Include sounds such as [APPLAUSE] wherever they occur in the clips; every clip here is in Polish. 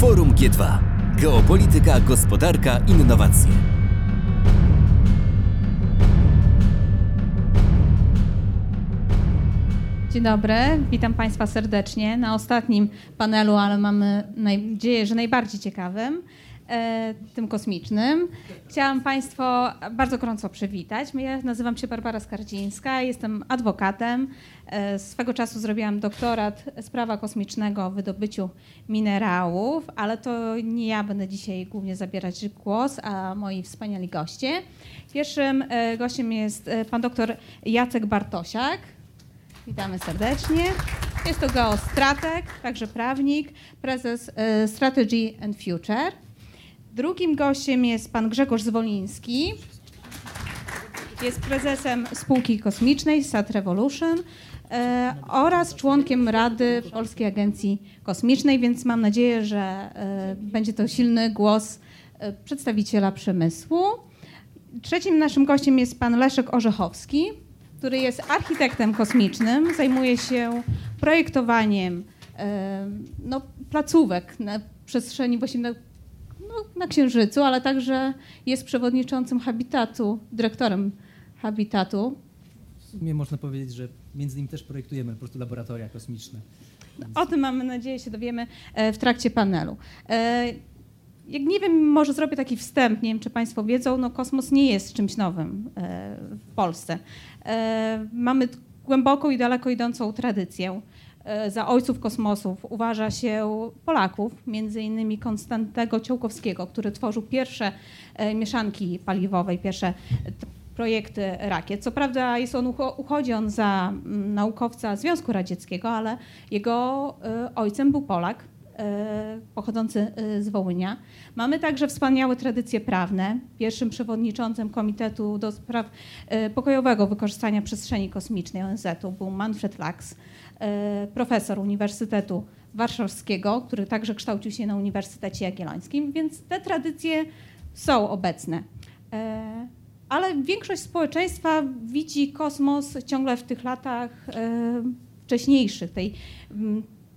Forum G2. Geopolityka, gospodarka, innowacje. Dzień dobry, witam Państwa serdecznie na ostatnim panelu, ale mamy nadzieję, że najbardziej ciekawym, tym kosmicznym. Chciałam Państwa bardzo gorąco przywitać. Ja nazywam się Barbara Skardzińska, jestem adwokatem. E, swego czasu zrobiłam doktorat z prawa kosmicznego o wydobyciu minerałów, ale to nie ja będę dzisiaj głównie zabierać głos, a moi wspaniali goście. Pierwszym e, gościem jest pan doktor Jacek Bartosiak. Witamy serdecznie. Jest to geostrateg, także prawnik, prezes e, Strategy and Future. Drugim gościem jest pan Grzegorz Zwoliński. Jest prezesem spółki kosmicznej Sat Revolution e, oraz członkiem Rady Polskiej Agencji Kosmicznej, więc mam nadzieję, że e, będzie to silny głos przedstawiciela przemysłu. Trzecim naszym gościem jest pan Leszek Orzechowski, który jest architektem kosmicznym, zajmuje się projektowaniem no, placówek na przestrzeni właśnie na, na Księżycu, ale także jest przewodniczącym Habitatu, dyrektorem Habitatu. W sumie można powiedzieć, że między innymi też projektujemy po prostu laboratoria kosmiczne. O tym mamy nadzieję się dowiemy e, w trakcie panelu. E, jak nie wiem, może zrobię taki wstęp, nie wiem czy Państwo wiedzą, no kosmos nie jest czymś nowym e, w Polsce. Mamy głęboką i daleko idącą tradycję. E, za ojców kosmosów uważa się Polaków, między innymi Konstantego Ciołkowskiego, który tworzył pierwsze mieszanki paliwowe pierwsze projekty rakiet. Co prawda jest on, uchodzi on za naukowca Związku Radzieckiego, ale jego ojcem był Polak, E, pochodzący e, z Wołynia. Mamy także wspaniałe tradycje prawne. Pierwszym przewodniczącym Komitetu do Spraw e, Pokojowego Wykorzystania Przestrzeni Kosmicznej ONZ-u był Manfred Laks, profesor Uniwersytetu Warszawskiego, który także kształcił się na Uniwersytecie Jagiellońskim, więc te tradycje są obecne. Ale większość społeczeństwa widzi kosmos ciągle w tych latach wcześniejszych, tej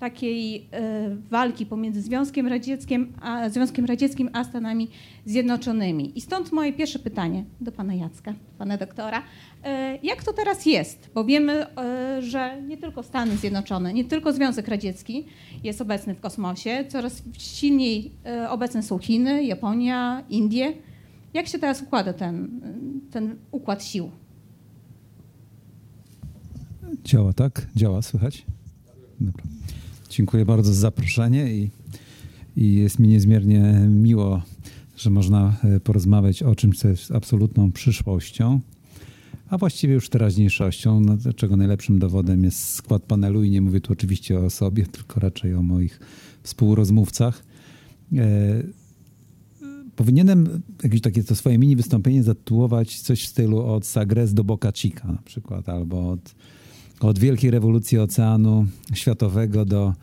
takiej e, walki pomiędzy Związkiem Radzieckim, a, Związkiem Radzieckim a Stanami Zjednoczonymi. I stąd moje pierwsze pytanie do pana Jacka, pana doktora. E, jak to teraz jest? Bo wiemy, e, że nie tylko Stany Zjednoczone, nie tylko Związek Radziecki jest obecny w kosmosie, coraz silniej obecne są Chiny, Japonia, Indie. Jak się teraz układa ten, ten układ sił? Działa, tak? Działa, słychać? Dobra. Dziękuję bardzo za zaproszenie i, i jest mi niezmiernie miło, że można e, porozmawiać o czymś, co jest absolutną przyszłością, a właściwie już teraźniejszością, no, czego najlepszym dowodem jest skład panelu i nie mówię tu oczywiście o sobie, [LAUGHS] tylko raczej o moich współrozmówcach. E, powinienem jakieś takie to swoje mini wystąpienie zatytułować coś w stylu od Sagres do Boca Chica na przykład, albo od od wielkiej rewolucji oceanu światowego do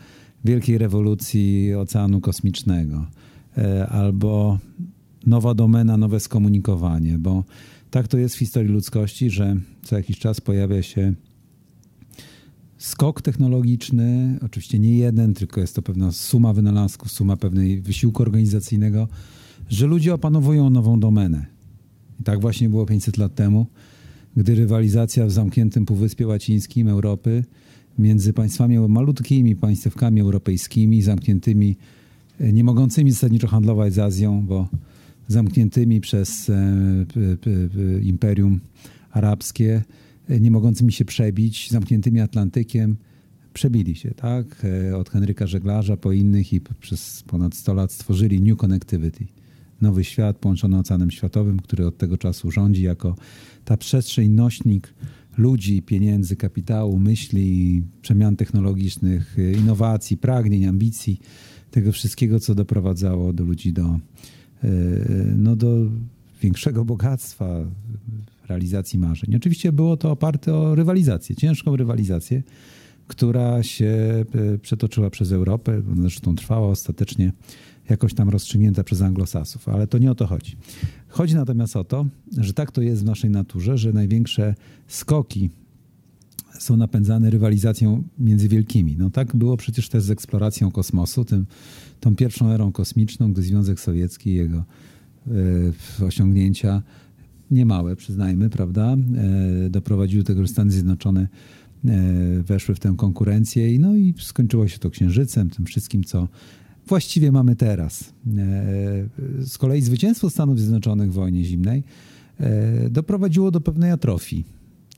wielkiej rewolucji oceanu kosmicznego, e, albo nowa domena, nowe skomunikowanie, bo tak to jest w historii ludzkości, że co jakiś czas pojawia się skok technologiczny, oczywiście nie jeden, tylko jest to pewna suma wynalazków, suma pewnej wysiłku organizacyjnego, że ludzie opanowują nową domenę. I tak właśnie było 500 lat temu gdy rywalizacja w zamkniętym Półwyspie Łacińskim Europy między państwami malutkimi państwkami europejskimi, zamkniętymi, e, nie mogącymi zasadniczo handlować z Azją, bo zamkniętymi przez e, Imperium Arabskie, e, nie mogącymi się przebić, zamkniętymi Atlantykiem, przebili się, tak? Od Henryka Żeglarza po innych i przez ponad 100 lat stworzyli New Connectivity nowy świat połączony Oceanem Światowym, który od tego czasu rządzi jako ta przestrzeń, nośnik ludzi, pieniędzy, kapitału, myśli, przemian technologicznych, innowacji, pragnień, ambicji, tego wszystkiego, co doprowadzało do ludzi do, e, no, do większego bogactwa, realizacji marzeń. Oczywiście było to oparte o rywalizację, ciężką rywalizację, która się e, przetoczyła przez Europę, zresztą trwała ostatecznie jakoś tam rozstrzygnięta przez anglosasów, ale to nie o to chodzi. Chodzi natomiast o to, że tak to jest w naszej naturze, że największe skoki są napędzane rywalizacją między wielkimi. No tak było przecież też z eksploracją kosmosu, tym, tą pierwszą erą kosmiczną, gdy Związek Sowiecki i jego e, osiągnięcia niemałe, przyznajmy, prawda, e, doprowadziły do tego, że Stany Zjednoczone e, weszły w tę konkurencję i no i skończyło się to księżycem, tym wszystkim, co właściwie mamy teraz. E, z kolei zwycięstwo Stanów Zjednoczonych w wojnie zimnej e, doprowadziło do pewnej atrofii.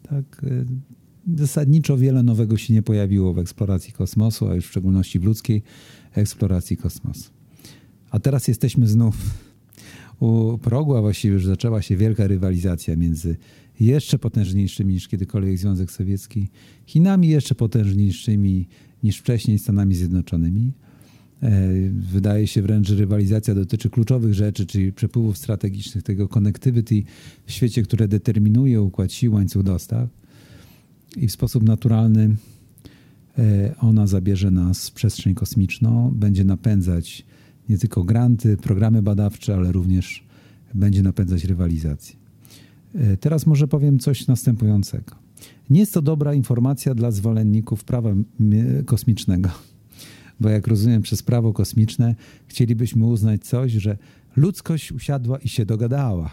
Tak, e, zasadniczo wiele nowego się nie pojawiło w eksploracji kosmosu, a już w szczególności w ludzkiej eksploracji kosmosu. A teraz jesteśmy znów u progu, a właściwie już zaczęła się wielka rywalizacja między jeszcze potężniejszymi niż kiedykolwiek Związek Sowiecki, Chinami jeszcze potężniejszymi niż wcześniej Stanami Zjednoczonymi. E, Wydaje się wręcz, że rywalizacja dotyczy kluczowych rzeczy, czyli przepływów strategicznych, tego connectivity w świecie, które determinuje układ sił, łańcuch dostaw. I w sposób naturalny e, ona zabierze nas w przestrzeń kosmiczną, będzie napędzać nie tylko granty, programy badawcze, ale również będzie napędzać rywalizację. E, Teraz może powiem coś następującego. Nie jest to dobra informacja dla zwolenników prawa mi- kosmicznego, bo jak rozumiem, przez prawo kosmiczne chcielibyśmy uznać coś, że ludzkość usiadła i się dogadała.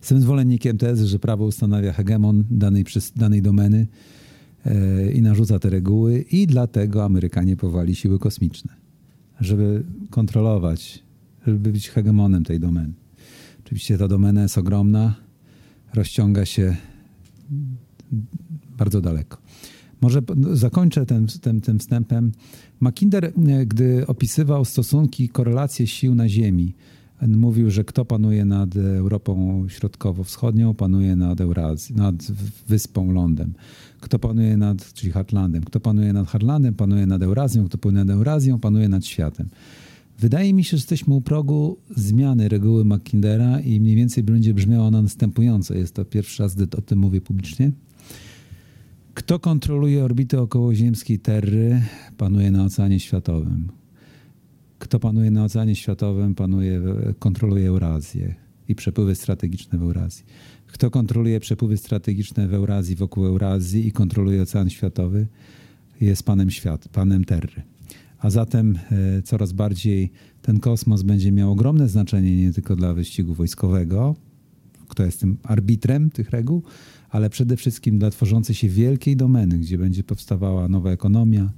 Jestem zwolennikiem tezy, że prawo ustanawia hegemon danej, danej domeny e, i narzuca te reguły, i dlatego Amerykanie powołali siły kosmiczne, żeby kontrolować, żeby być hegemonem tej domeny. Oczywiście ta domena jest ogromna, rozciąga się bardzo daleko. Może zakończę ten, tym, tym wstępem. Mackinder, e, gdy opisywał stosunki, korelacje sił na Ziemi, mówił, że kto panuje nad Europą Środkowo-Wschodnią, panuje nad Eurazją, nad wyspą lądem. Kto panuje nad, czyli Hartlandem, kto panuje nad Hartlandem, panuje nad Eurazją, kto panuje nad Eurazją, panuje nad światem. Wydaje mi się, że jesteśmy u progu zmiany reguły Mackindera i mniej więcej będzie brzmiała ona następująco. Jest to pierwszy raz, gdy o tym mówię publicznie. Kto kontroluje orbitę okołoziemskiej Terry, panuje na Oceanie Światowym. Kto panuje na Oceanie Światowym, panuje, kontroluje Eurazję i przepływy strategiczne w Eurazji. Kto kontroluje przepływy strategiczne w Eurazji, wokół Eurazji i kontroluje Ocean Światowy, jest panem świat, panem Terry. A zatem e, coraz bardziej ten kosmos będzie miał ogromne znaczenie nie tylko dla wyścigu wojskowego, kto jest tym arbitrem tych reguł, ale przede wszystkim dla tworzącej się wielkiej domeny, gdzie będzie powstawała nowa ekonomia,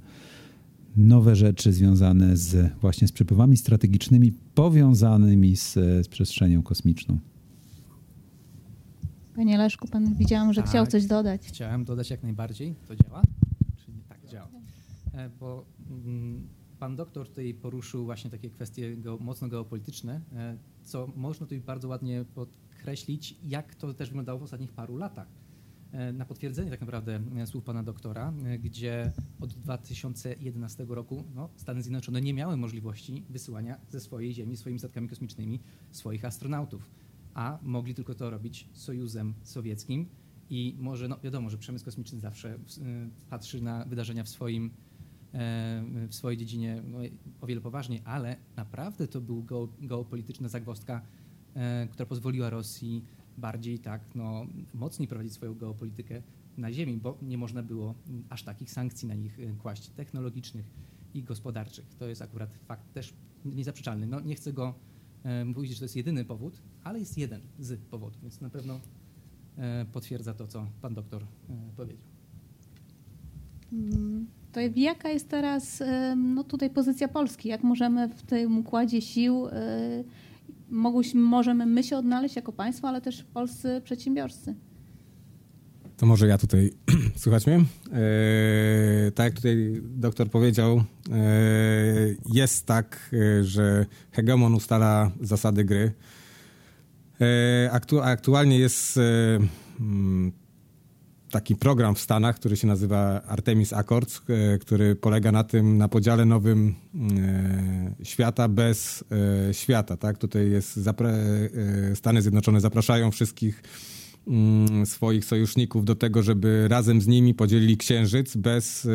nowe rzeczy związane z właśnie z przepływami strategicznymi powiązanymi z, z przestrzenią kosmiczną. Panie Leszku, pan widziałam, że Tak. chciał coś dodać. Chciałem dodać jak najbardziej. To działa? Czy nie? Tak, działa. E, Bo mm, pan doktor tutaj poruszył właśnie takie kwestie geo, mocno geopolityczne, e, co można tutaj bardzo ładnie podkreślić, jak to też wyglądało w ostatnich paru latach. E, Na potwierdzenie tak naprawdę e, słów pana doktora, e, gdzie od 2011 roku no, Stany Zjednoczone nie miały możliwości wysyłania ze swojej Ziemi swoimi statkami kosmicznymi swoich astronautów, a mogli tylko to robić Sojuzem Sowieckim, i może, no wiadomo, że przemysł kosmiczny zawsze patrzy na wydarzenia w swoim, w swojej dziedzinie no, o wiele poważniej, ale naprawdę to był geo, geopolityczna zagwozdka, która pozwoliła Rosji bardziej tak, no, mocniej prowadzić swoją geopolitykę na ziemi, bo nie można było aż takich sankcji na nich e, kłaść technologicznych i gospodarczych. To jest akurat fakt też niezaprzeczalny. No, nie chcę go e, mówić, że to jest jedyny powód, ale jest jeden z powodów, więc na pewno e, potwierdza to, co pan doktor powiedział. Mm, To jaka jest teraz no tutaj pozycja Polski? Jak możemy w tym układzie sił, mogłyśmy, możemy my się odnaleźć jako państwo, ale też polscy przedsiębiorcy? To może ja tutaj, [CLEARS THROAT] słuchać mnie? E, tak jak tutaj doktor powiedział, e, jest tak, e, że hegemon ustala zasady gry. Aktu, aktualnie jest mm, taki program w Stanach, który się nazywa Artemis Accords, e, który polega na tym, na podziale nowym e, świata bez e, świata. Tak? Tutaj jest Stany Zjednoczone zapraszają wszystkich mm, swoich sojuszników do tego, żeby razem z nimi podzielili księżyc bez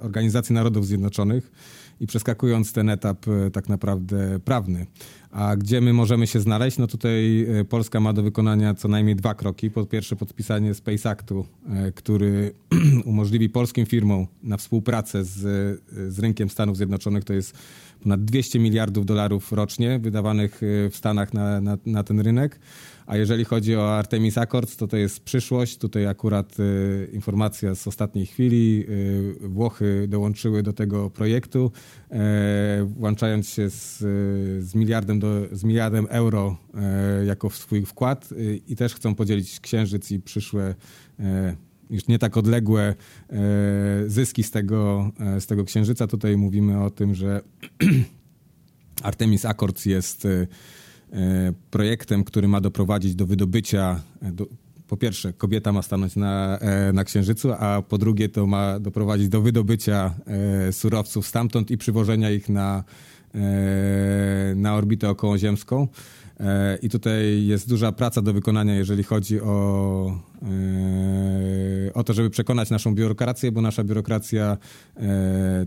Organizacji Narodów Zjednoczonych i przeskakując ten etap e, tak naprawdę prawny. A gdzie my możemy się znaleźć? No tutaj e, Polska ma do wykonania co najmniej dwa kroki. Po pierwsze podpisanie Space Actu, e, który [CLEARS THROAT] umożliwi polskim firmom na współpracę z, z rynkiem Stanów Zjednoczonych. To jest ponad 200 miliardów dolarów rocznie wydawanych e, w Stanach na, na, na ten rynek. A jeżeli chodzi o Artemis Accords, to to jest przyszłość. Tutaj akurat y, informacja z ostatniej chwili. Y, Włochy dołączyły do tego projektu, y, włączając się z, z, miliardem, do, z miliardem euro jako swój wkład i też chcą podzielić Księżyc i przyszłe już nie tak odległe zyski z tego, z tego księżyca. Tutaj mówimy o tym, że [CLEARS THROAT] Artemis Accords jest E, projektem, który ma doprowadzić do wydobycia. E, do, po pierwsze, kobieta ma stanąć na, e, na Księżycu, a po drugie, to ma doprowadzić do wydobycia surowców stamtąd i przywożenia ich na, na orbitę okołoziemską. I tutaj jest duża praca do wykonania, jeżeli chodzi o, o to, żeby przekonać naszą biurokrację, bo nasza biurokracja,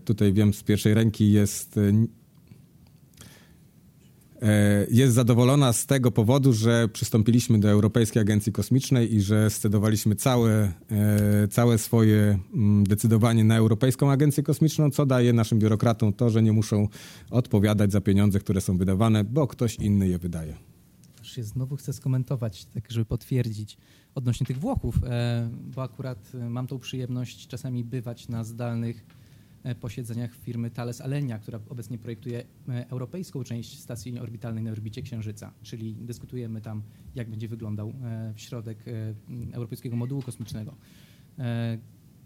tutaj wiem z pierwszej ręki, jest E, jest zadowolona z tego powodu, że przystąpiliśmy do Europejskiej Agencji Kosmicznej i że scedowaliśmy całe, e, całe swoje mm, decydowanie na Europejską Agencję Kosmiczną, co daje naszym biurokratom to, że nie muszą odpowiadać za pieniądze, które są wydawane, bo ktoś inny je wydaje. Znowu chcę skomentować, tak żeby potwierdzić odnośnie tych Włochów, e, bo akurat mam tą przyjemność czasami bywać na zdalnych E, posiedzeniach firmy Thales Alenia, która obecnie projektuje e, europejską część stacji orbitalnej na orbicie Księżyca, czyli dyskutujemy tam, jak będzie wyglądał e, środek europejskiego modułu kosmicznego.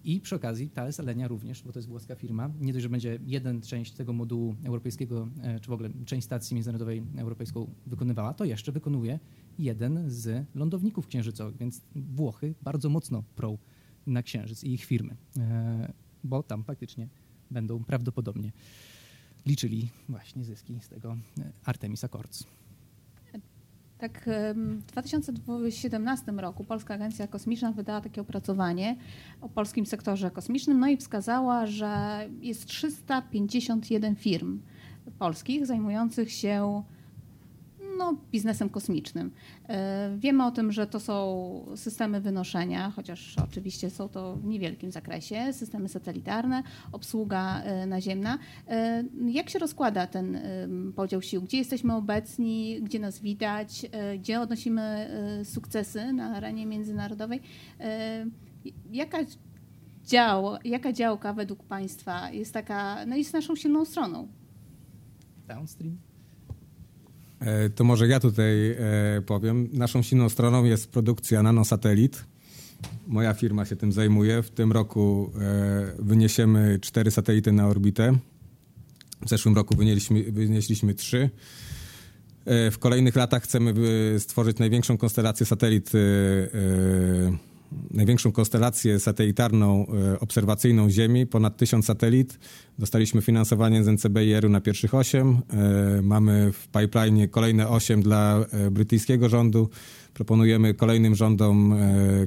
I przy okazji Thales Alenia również, bo to jest włoska firma, nie dość, że będzie jeden część tego modułu europejskiego, czy w ogóle część stacji międzynarodowej europejską wykonywała, to jeszcze wykonuje jeden z lądowników księżycowych, więc Włochy bardzo mocno prą na Księżyc i ich firmy, bo tam faktycznie będą prawdopodobnie liczyli właśnie zyski z tego e, Artemis Accords. Tak, w 2017 roku Polska Agencja Kosmiczna wydała takie opracowanie o polskim sektorze kosmicznym, no i wskazała, że jest 351 firm polskich zajmujących się no, biznesem kosmicznym. E, wiemy o tym, że to są systemy wynoszenia, chociaż oczywiście są to w niewielkim zakresie, systemy satelitarne, obsługa e, naziemna. E, jak się rozkłada ten podział sił? Gdzie jesteśmy obecni, gdzie nas widać, gdzie odnosimy sukcesy na arenie międzynarodowej? Jaka dział, jaka działka według Państwa jest taka, no jest naszą silną stroną? Downstream? E, to może ja tutaj e, powiem. Naszą silną stroną jest produkcja nanosatelit. Moja firma się tym zajmuje. W tym roku e, wyniesiemy cztery satelity na orbitę. W zeszłym roku wynieśliśmy, wynieśliśmy trzy. W kolejnych latach chcemy stworzyć największą konstelację satelit największą konstelację satelitarną e, obserwacyjną Ziemi, ponad tysiąc satelit. Dostaliśmy finansowanie z NCBIR-u na pierwszych osiem. E, mamy w pipeline kolejne osiem dla e, brytyjskiego rządu. Proponujemy kolejnym rządom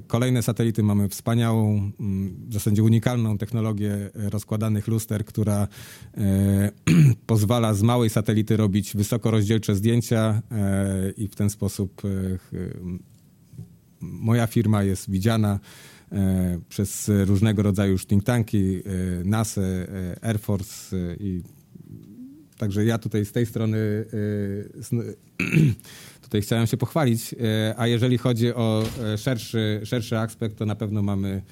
kolejne satelity. Mamy wspaniałą, mm, w zasadzie unikalną technologię rozkładanych luster, która [CLEARS THROAT] pozwala z małej satelity robić wysokorozdzielcze zdjęcia i w ten sposób moja firma jest widziana e, przez różnego rodzaju think tanki, e, NASA, e, Air Force i Także ja tutaj z tej strony [CLEARS THROAT] tutaj chciałem się pochwalić, a jeżeli chodzi o szerszy, szerszy aspekt, to na pewno mamy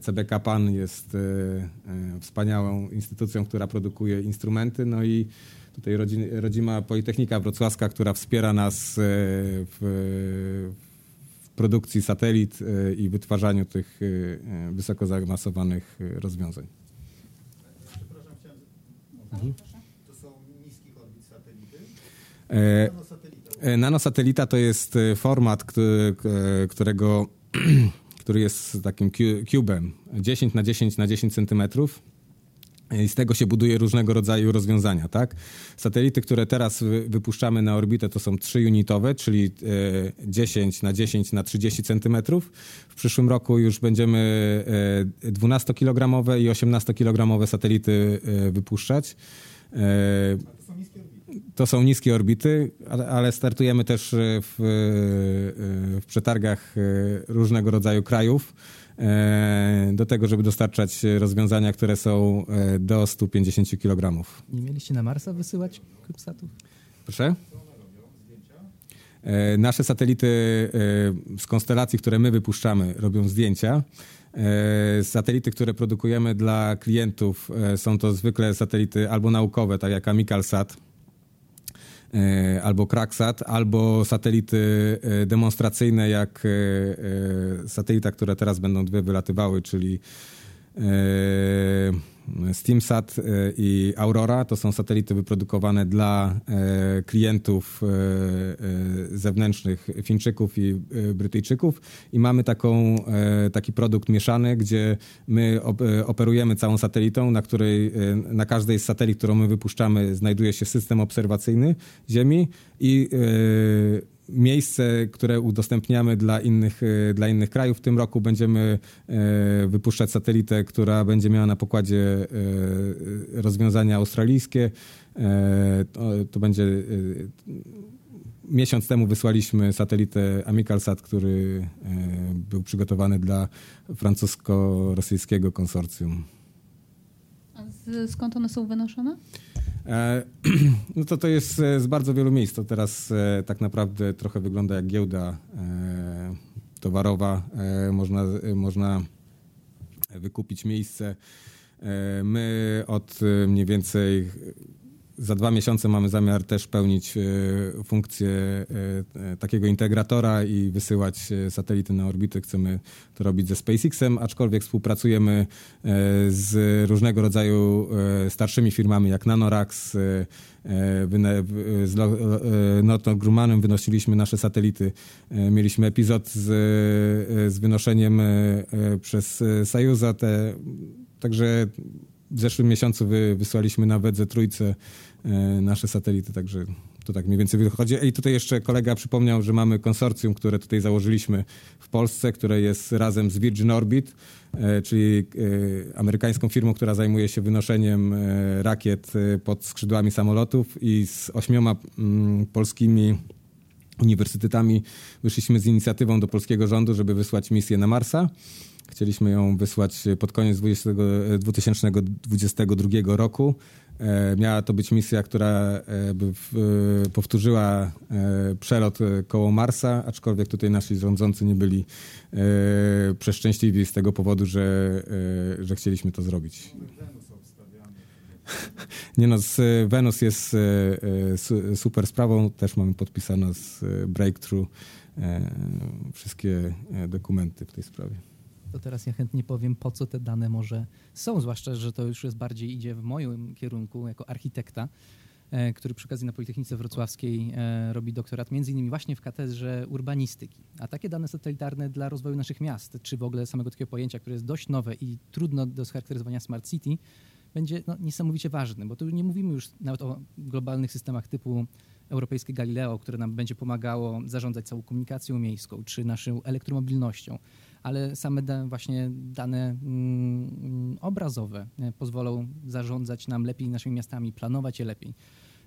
CBK PAN jest wspaniałą instytucją, która produkuje instrumenty, no i tutaj rodzima Politechnika Wrocławska, która wspiera nas w, produkcji satelit e, i wytwarzaniu tych e, wysoko zaawansowanych e, rozwiązań. Przepraszam, chciałem... Mhm. To są niskich orbit satelity? Nanosatelita to jest format, którego, [CLEARS THROAT] który jest takim cubem 10 na 10 na 10 centymetrów i z tego się buduje różnego rodzaju rozwiązania, tak? Satelity, które teraz wypuszczamy na orbitę, to są 3-unitowe, czyli 10 e, na 10 na 30 centymetrów. W przyszłym roku już będziemy 12-kilogramowe i 18-kilogramowe satelity e, wypuszczać. To są niskie orbity. ale, startujemy też e, w, e, w przetargach e, różnego rodzaju krajów e, do tego, żeby dostarczać rozwiązania, które są e, do 150 kg. Nie mieliście na Marsa wysyłać CubeSatów? Proszę? E, Nasze satelity e, z konstelacji, które my wypuszczamy, robią zdjęcia. E, Satelity, które produkujemy dla klientów, e, są to zwykle satelity albo naukowe, tak jak Amikalsat, e, albo Kraksat, albo satelity e, demonstracyjne, jak e, e, satelita, które teraz będą dwie wylatywały, czyli e, SteamSat e, i Aurora. To są satelity wyprodukowane dla e, klientów e, zewnętrznych Fińczyków i Brytyjczyków. I mamy taką, taki produkt mieszany, gdzie my op- operujemy całą satelitą, na której na każdej z satelit, którą my wypuszczamy, znajduje się system obserwacyjny Ziemi i miejsce, które udostępniamy dla innych, e, dla innych krajów. W tym roku będziemy e, wypuszczać satelitę, która będzie miała na pokładzie e, rozwiązania australijskie. To, będzie Miesiąc temu wysłaliśmy satelitę Amikalsat, który był przygotowany dla francusko-rosyjskiego konsorcjum. A skąd one są wynoszone? E, [CLEARS THROAT] No to to jest e, z bardzo wielu miejsc. To teraz e, tak naprawdę trochę wygląda jak giełda towarowa. Można, można wykupić miejsce. My od mniej więcej za dwa miesiące mamy zamiar też pełnić e, funkcję e, e, takiego integratora i wysyłać satelity na orbity. Chcemy to robić ze SpaceXem, aczkolwiek współpracujemy z różnego rodzaju starszymi firmami jak Nanorax, z Northrop Grummanem wynosiliśmy nasze satelity. Mieliśmy epizod z, z wynoszeniem przez Sojuza. Także w zeszłym miesiącu wy, wysłaliśmy na Wedze Trójce nasze satelity, także to tak mniej więcej wychodzi. I tutaj jeszcze kolega przypomniał, że mamy konsorcjum, które tutaj założyliśmy w Polsce, które jest razem z Virgin Orbit, e, czyli e, amerykańską firmą, która zajmuje się wynoszeniem rakiet pod skrzydłami samolotów i z ośmioma mm, polskimi uniwersytetami wyszliśmy z inicjatywą do polskiego rządu, żeby wysłać misję na Marsa. Chcieliśmy ją wysłać pod koniec 20, 2022 roku. E, Miała to być misja, która e, e, powtórzyła przelot koło Marsa, aczkolwiek tutaj nasi rządzący nie byli przeszczęśliwi z tego powodu, że, że chcieliśmy to zrobić. [LAUGHS] Nie no, z Venus jest su- super sprawą. Też mamy podpisane z Breakthrough wszystkie dokumenty w tej sprawie. To teraz ja chętnie powiem, po co te dane może są, zwłaszcza, że to już jest bardziej idzie w moim kierunku jako architekta, e, który przy okazji na Politechnice Wrocławskiej e, robi doktorat między innymi właśnie w katedrze urbanistyki. A takie dane satelitarne dla rozwoju naszych miast, czy w ogóle samego takiego pojęcia, które jest dość nowe i trudno do scharakteryzowania smart city, będzie no, niesamowicie ważny, bo tu nie mówimy już nawet o globalnych systemach typu europejskie Galileo, które nam będzie pomagało zarządzać całą komunikacją miejską, czy naszą elektromobilnością, ale same da, właśnie dane mm, obrazowe e, pozwolą zarządzać nam lepiej naszymi miastami, planować je lepiej,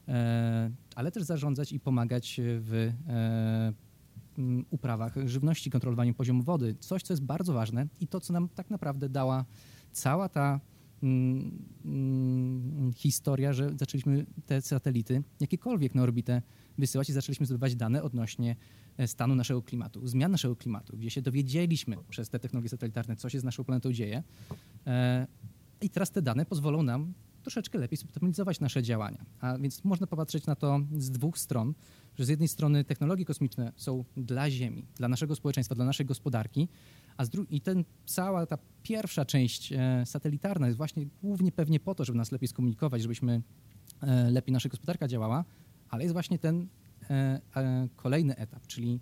e, ale też zarządzać i pomagać w e, mm, uprawach żywności, kontrolowaniu poziomu wody. Coś, co jest bardzo ważne i to, co nam tak naprawdę dała cała ta mm, mm, historia, że zaczęliśmy te satelity jakiekolwiek na orbitę wysyłać i zaczęliśmy zdobywać dane odnośnie stanu naszego klimatu, zmian naszego klimatu, gdzie się dowiedzieliśmy przez te technologie satelitarne, co się z naszą planetą dzieje. E, I teraz te dane pozwolą nam troszeczkę lepiej zoptymalizować nasze działania. A więc można popatrzeć na to z dwóch stron, że z jednej strony technologie kosmiczne są dla Ziemi, dla naszego społeczeństwa, dla naszej gospodarki, a z dru- i ten, cała ta pierwsza część e, satelitarna jest właśnie głównie pewnie po to, żeby nas lepiej skomunikować, żebyśmy e, lepiej nasza gospodarka działała, ale jest właśnie ten e, e, kolejny etap, czyli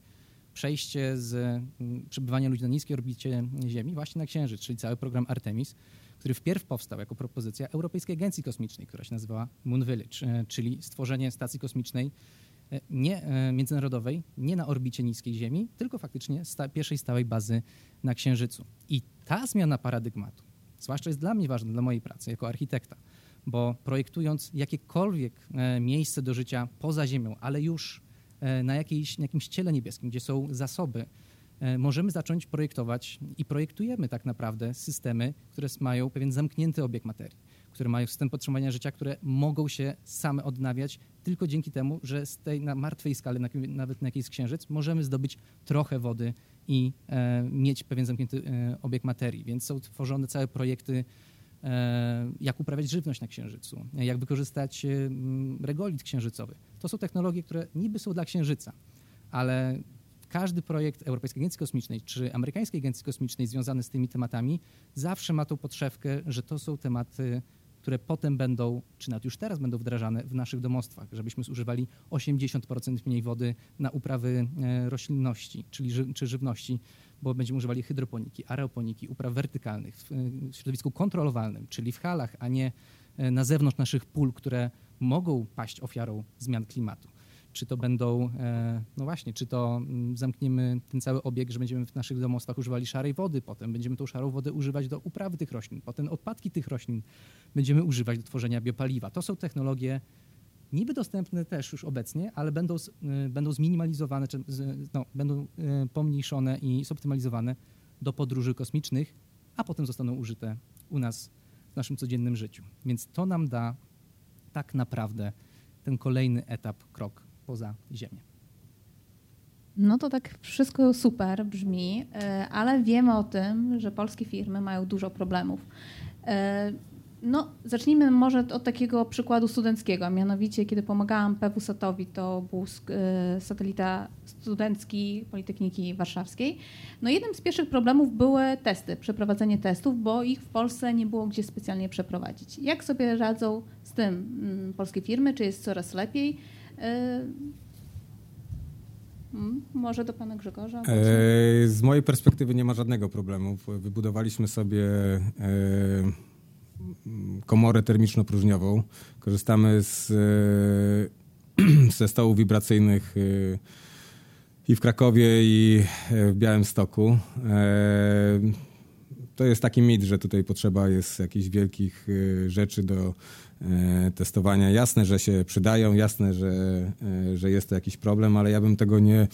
przejście z przebywania ludzi na niskiej orbicie Ziemi właśnie na Księżyc, czyli cały program Artemis, który wpierw powstał jako propozycja Europejskiej Agencji Kosmicznej, która się nazywała Moon Village, e, czyli stworzenie stacji kosmicznej e, nie e, międzynarodowej, nie na orbicie niskiej Ziemi, tylko faktycznie sta, pierwszej stałej bazy na Księżycu. I ta zmiana paradygmatu, zwłaszcza jest dla mnie ważna, dla mojej pracy jako architekta, bo projektując jakiekolwiek e, miejsce do życia poza Ziemią, ale już e, na, jakiejś, na jakimś ciele niebieskim, gdzie są zasoby, e, możemy zacząć projektować i projektujemy tak naprawdę systemy, które mają pewien zamknięty obieg materii, które mają system podtrzymania życia, które mogą się same odnawiać tylko dzięki temu, że z tej na martwej skali, na, nawet na jakiejś księżyc, możemy zdobyć trochę wody i e, mieć pewien zamknięty e, obieg materii. Więc są tworzone całe projekty, jak uprawiać żywność na Księżycu, jak wykorzystać e, regolit księżycowy. To są technologie, które niby są dla Księżyca, ale każdy projekt Europejskiej Agencji Kosmicznej czy Amerykańskiej Agencji Kosmicznej związany z tymi tematami zawsze ma tą podszewkę, że to są tematy, które potem będą, czy nawet już teraz będą wdrażane w naszych domostwach, żebyśmy zużywali 80% mniej wody na uprawy e, roślinności czyli ży, czy żywności, bo będziemy używali hydroponiki, aeroponiki, upraw wertykalnych w, w środowisku kontrolowanym, czyli w halach, a nie e, na zewnątrz naszych pól, które mogą paść ofiarą zmian klimatu czy to będą, e, no właśnie, czy to mm, zamkniemy ten cały obieg, że będziemy w naszych domostwach używali szarej wody, potem będziemy tą szarą wodę używać do uprawy tych roślin, potem odpadki tych roślin będziemy używać do tworzenia biopaliwa. To są technologie niby dostępne też już obecnie, ale będą, y, będą zminimalizowane, czy no, będą y, pomniejszone i zoptymalizowane do podróży kosmicznych, a potem zostaną użyte u nas w naszym codziennym życiu. Więc to nam da tak naprawdę ten kolejny etap, krok poza Ziemię. No to tak wszystko super brzmi, e, ale wiemy o tym, że polskie firmy mają dużo problemów. E, No, zacznijmy może od takiego przykładu studenckiego, mianowicie kiedy pomagałam PWSAT-owi, to był e, satelita studencki Politechniki Warszawskiej. No jednym z pierwszych problemów były testy, przeprowadzenie testów, bo ich w Polsce nie było gdzie specjalnie przeprowadzić. Jak sobie radzą z tym mm, polskie firmy? Czy jest coraz lepiej? E, Mm, Może do pana Grzegorza? E, Z mojej perspektywy nie ma żadnego problemu. Wybudowaliśmy sobie e, m, komorę termiczno-próżniową. Korzystamy z, e, [CLEARS THROAT] ze stołów wibracyjnych i w Krakowie, i w Białymstoku. To jest taki mit, że tutaj potrzeba jest jakichś wielkich rzeczy do testowania. Jasne, że się przydają, jasne, że, e, że jest to jakiś problem, ale ja bym tego nie,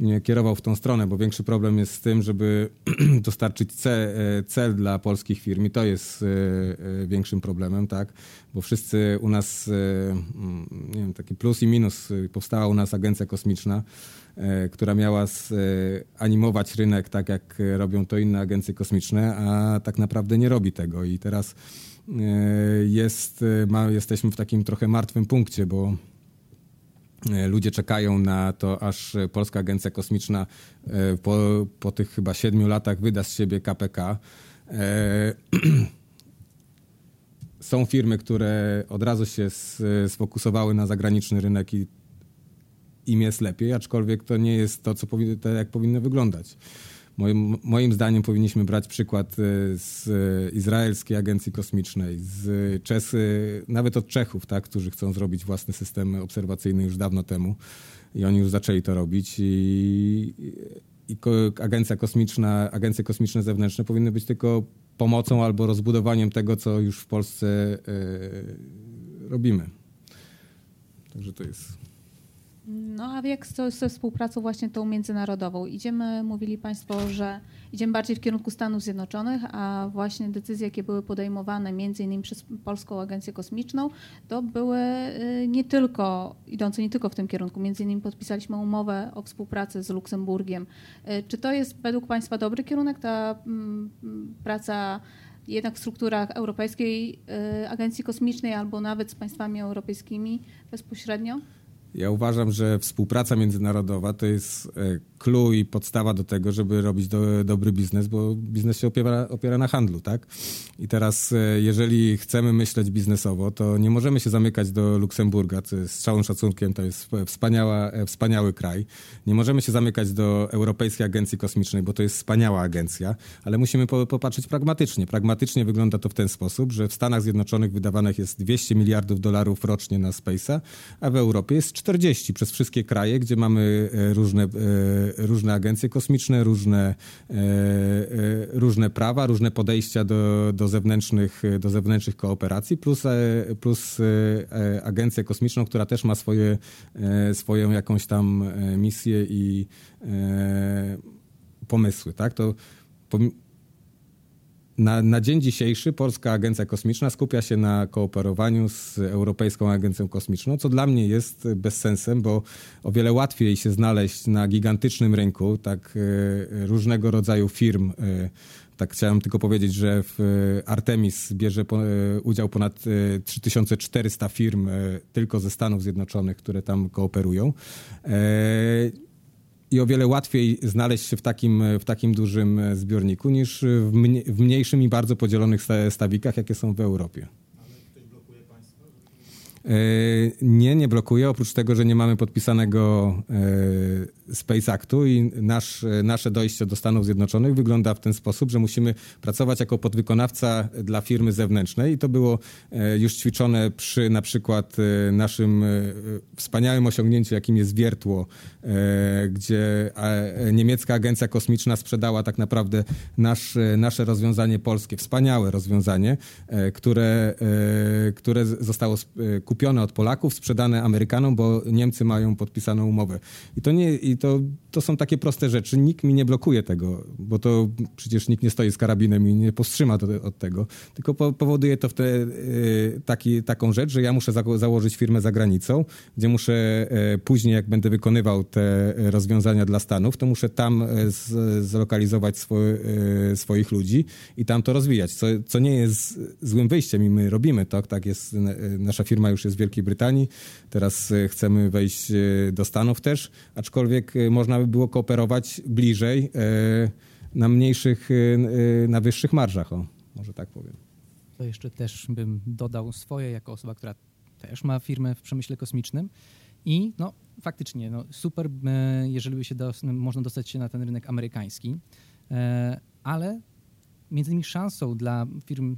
nie kierował w tą stronę, bo większy problem jest z tym, żeby [CLEARS THROAT] dostarczyć ce, e, cel dla polskich firm i to jest e, e, większym problemem, tak? Bo wszyscy u nas, e, mm, nie wiem, taki plus i minus, e, powstała u nas agencja kosmiczna, e, która miała e, animować rynek tak, jak e, robią to inne agencje kosmiczne, a tak naprawdę nie robi tego i teraz e, jest, e, ma, jesteśmy w takim trochę martwym punkcie, bo E, Ludzie czekają na to, aż Polska Agencja Kosmiczna e, po, po tych chyba siedmiu latach wyda z siebie KPK. E, [CLEARS THROAT] Są firmy, które od razu się sfokusowały na zagraniczny rynek i im jest lepiej, aczkolwiek to nie jest to, co jak powinno wyglądać. Moim, moim zdaniem powinniśmy brać przykład e, z izraelskiej agencji kosmicznej, z Czes, nawet od Czechów, tak, którzy chcą zrobić własny system obserwacyjny już dawno temu i oni już zaczęli to robić i, i agencja kosmiczna, agencje kosmiczne zewnętrzne powinny być tylko pomocą albo rozbudowaniem tego, co już w Polsce e, robimy. Także to jest... No a jak ze współpracą właśnie tą międzynarodową? Idziemy, mówili Państwo, że idziemy bardziej w kierunku Stanów Zjednoczonych, a właśnie decyzje, jakie były podejmowane między innymi przez Polską Agencję Kosmiczną, to były y, nie tylko, idące nie tylko w tym kierunku. Między innymi podpisaliśmy umowę o współpracy z Luksemburgiem. Y, Czy to jest według Państwa dobry kierunek, ta mm, praca jednak w strukturach Europejskiej y, Agencji Kosmicznej albo nawet z państwami europejskimi bezpośrednio? Ja uważam, że współpraca międzynarodowa to jest e, clue i podstawa do tego, żeby robić do, dobry biznes, bo biznes się opiera, opiera na handlu, tak? I teraz, e, jeżeli chcemy myśleć biznesowo, to nie możemy się zamykać do Luksemburga, co jest z całym szacunkiem, to jest wspaniała, e, wspaniały kraj. Nie możemy się zamykać do Europejskiej Agencji Kosmicznej, bo to jest wspaniała agencja, ale musimy po, popatrzeć pragmatycznie. Pragmatycznie wygląda to w ten sposób, że w Stanach Zjednoczonych wydawanych jest 200 miliardów dolarów rocznie na Space'a, a w Europie jest 40 przez wszystkie kraje, gdzie mamy e, różne, e, różne agencje kosmiczne, różne, e, różne prawa, różne podejścia do, do, zewnętrznych, do zewnętrznych kooperacji, plus, plus agencję kosmiczną, która też ma swoje, swoją jakąś tam misję i pomysły. Tak? To na, na dzień dzisiejszy Polska Agencja Kosmiczna skupia się na kooperowaniu z Europejską Agencją Kosmiczną, co dla mnie jest bezsensem, bo o wiele łatwiej się znaleźć na gigantycznym rynku tak e, różnego rodzaju firm. E, tak chciałem tylko powiedzieć, że w e, Artemis bierze po, udział ponad e, 3400 firm tylko ze Stanów Zjednoczonych, które tam kooperują. I o wiele łatwiej znaleźć się w takim, w takim dużym zbiorniku niż w, mnie, w mniejszym i bardzo podzielonych sta- stawikach, jakie są w Europie. E, Nie, nie blokuje, oprócz tego, że nie mamy podpisanego e, Space Actu i nasz, e, nasze dojście do Stanów Zjednoczonych wygląda w ten sposób, że musimy pracować jako podwykonawca dla firmy zewnętrznej i to było już ćwiczone przy na przykład naszym wspaniałym osiągnięciu, jakim jest wiertło, gdzie niemiecka agencja kosmiczna sprzedała tak naprawdę nasz, nasze rozwiązanie polskie, wspaniałe rozwiązanie, które, które zostało sp- e, kupione od Polaków, sprzedane Amerykanom, bo Niemcy mają podpisaną umowę. I to, nie, i to, to są takie proste rzeczy. Nikt mi nie blokuje tego, bo to przecież nikt nie stoi z karabinem i nie powstrzyma to, od tego, tylko po, powoduje to w te, e, taki, taką rzecz, że ja muszę za, założyć firmę za granicą, gdzie muszę e, później, jak będę wykonywał te rozwiązania dla Stanów, to muszę tam e, z, zlokalizować e, swoich ludzi i tam to rozwijać, co, co nie jest złym wyjściem i my robimy to. Tak jest, nasza firma już jest w Wielkiej Brytanii, teraz chcemy wejść do Stanów też, aczkolwiek można by było kooperować bliżej e, na mniejszych, e, e, na wyższych marżach, o, może tak powiem. To jeszcze też bym dodał swoje jako osoba, która też ma firmę w przemyśle kosmicznym. I no, faktycznie, no, super, jeżeli by się dos- można dostać się na ten rynek amerykański, ale między innymi szansą dla firm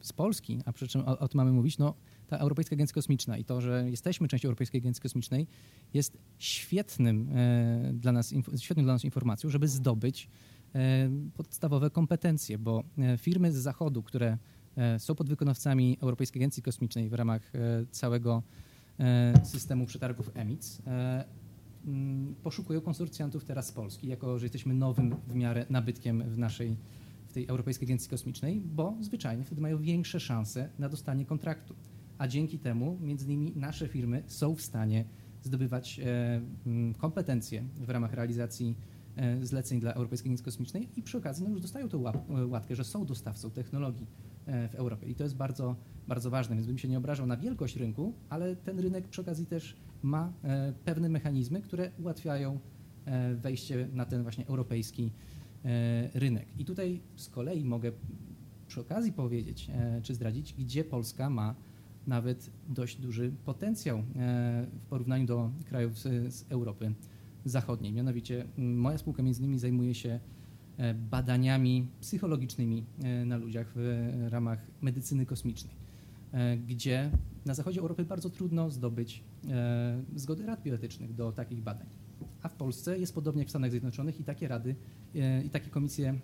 z Polski, a przy czym o, o tym mamy mówić, no, ta Europejska Agencja Kosmiczna i to, że jesteśmy częścią Europejskiej Agencji Kosmicznej jest świetnym, e, dla, nas, świetnym dla nas informacją, żeby zdobyć e, podstawowe kompetencje, bo e, firmy z Zachodu, które są podwykonawcami Europejskiej Agencji Kosmicznej w ramach całego systemu przetargów EMIC, mm, poszukują konsorcjantów teraz z Polski, jako że jesteśmy nowym w miarę nabytkiem w naszej w tej Europejskiej Agencji Kosmicznej, bo zwyczajnie wtedy mają większe szanse na dostanie kontraktu. A dzięki temu, między innymi, nasze firmy są w stanie zdobywać e, mm, kompetencje w ramach realizacji e, zleceń dla Europejskiej Agencji Kosmicznej i przy okazji no, już dostają łap, e, łatkę, że są dostawcą technologii w Europie. I to jest bardzo, bardzo ważne, więc bym się nie obrażał na wielkość rynku, ale ten rynek przy okazji też ma pewne mechanizmy, które ułatwiają wejście na ten właśnie europejski rynek. I tutaj z kolei mogę przy okazji powiedzieć, czy zdradzić, gdzie Polska ma nawet dość duży potencjał e, w porównaniu do krajów z, Europy Zachodniej. Mianowicie moja spółka między innymi zajmuje się e, badaniami psychologicznymi e, na ludziach w ramach medycyny kosmicznej, gdzie na zachodzie Europy bardzo trudno zdobyć zgody rad bioetycznych do takich badań. A w Polsce jest podobnie jak w Stanach Zjednoczonych i takie rady i takie komisje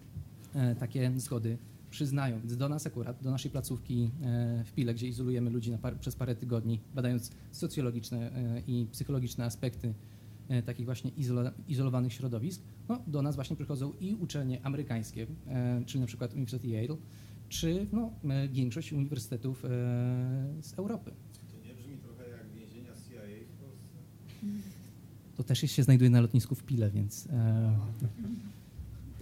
takie zgody przyznają. Więc do nas akurat, do naszej placówki e, w Pile, gdzie izolujemy ludzi par, przez parę tygodni, badając socjologiczne e, i psychologiczne aspekty e, takich właśnie izola, izolowanych środowisk, no, do nas właśnie przychodzą i uczelnie amerykańskie, czyli na przykład Uniwersytet Yale, czy no, większość uniwersytetów z Europy. To nie brzmi trochę jak więzienia CIA w Polsce? To też się znajduje na lotnisku w Pile, więc.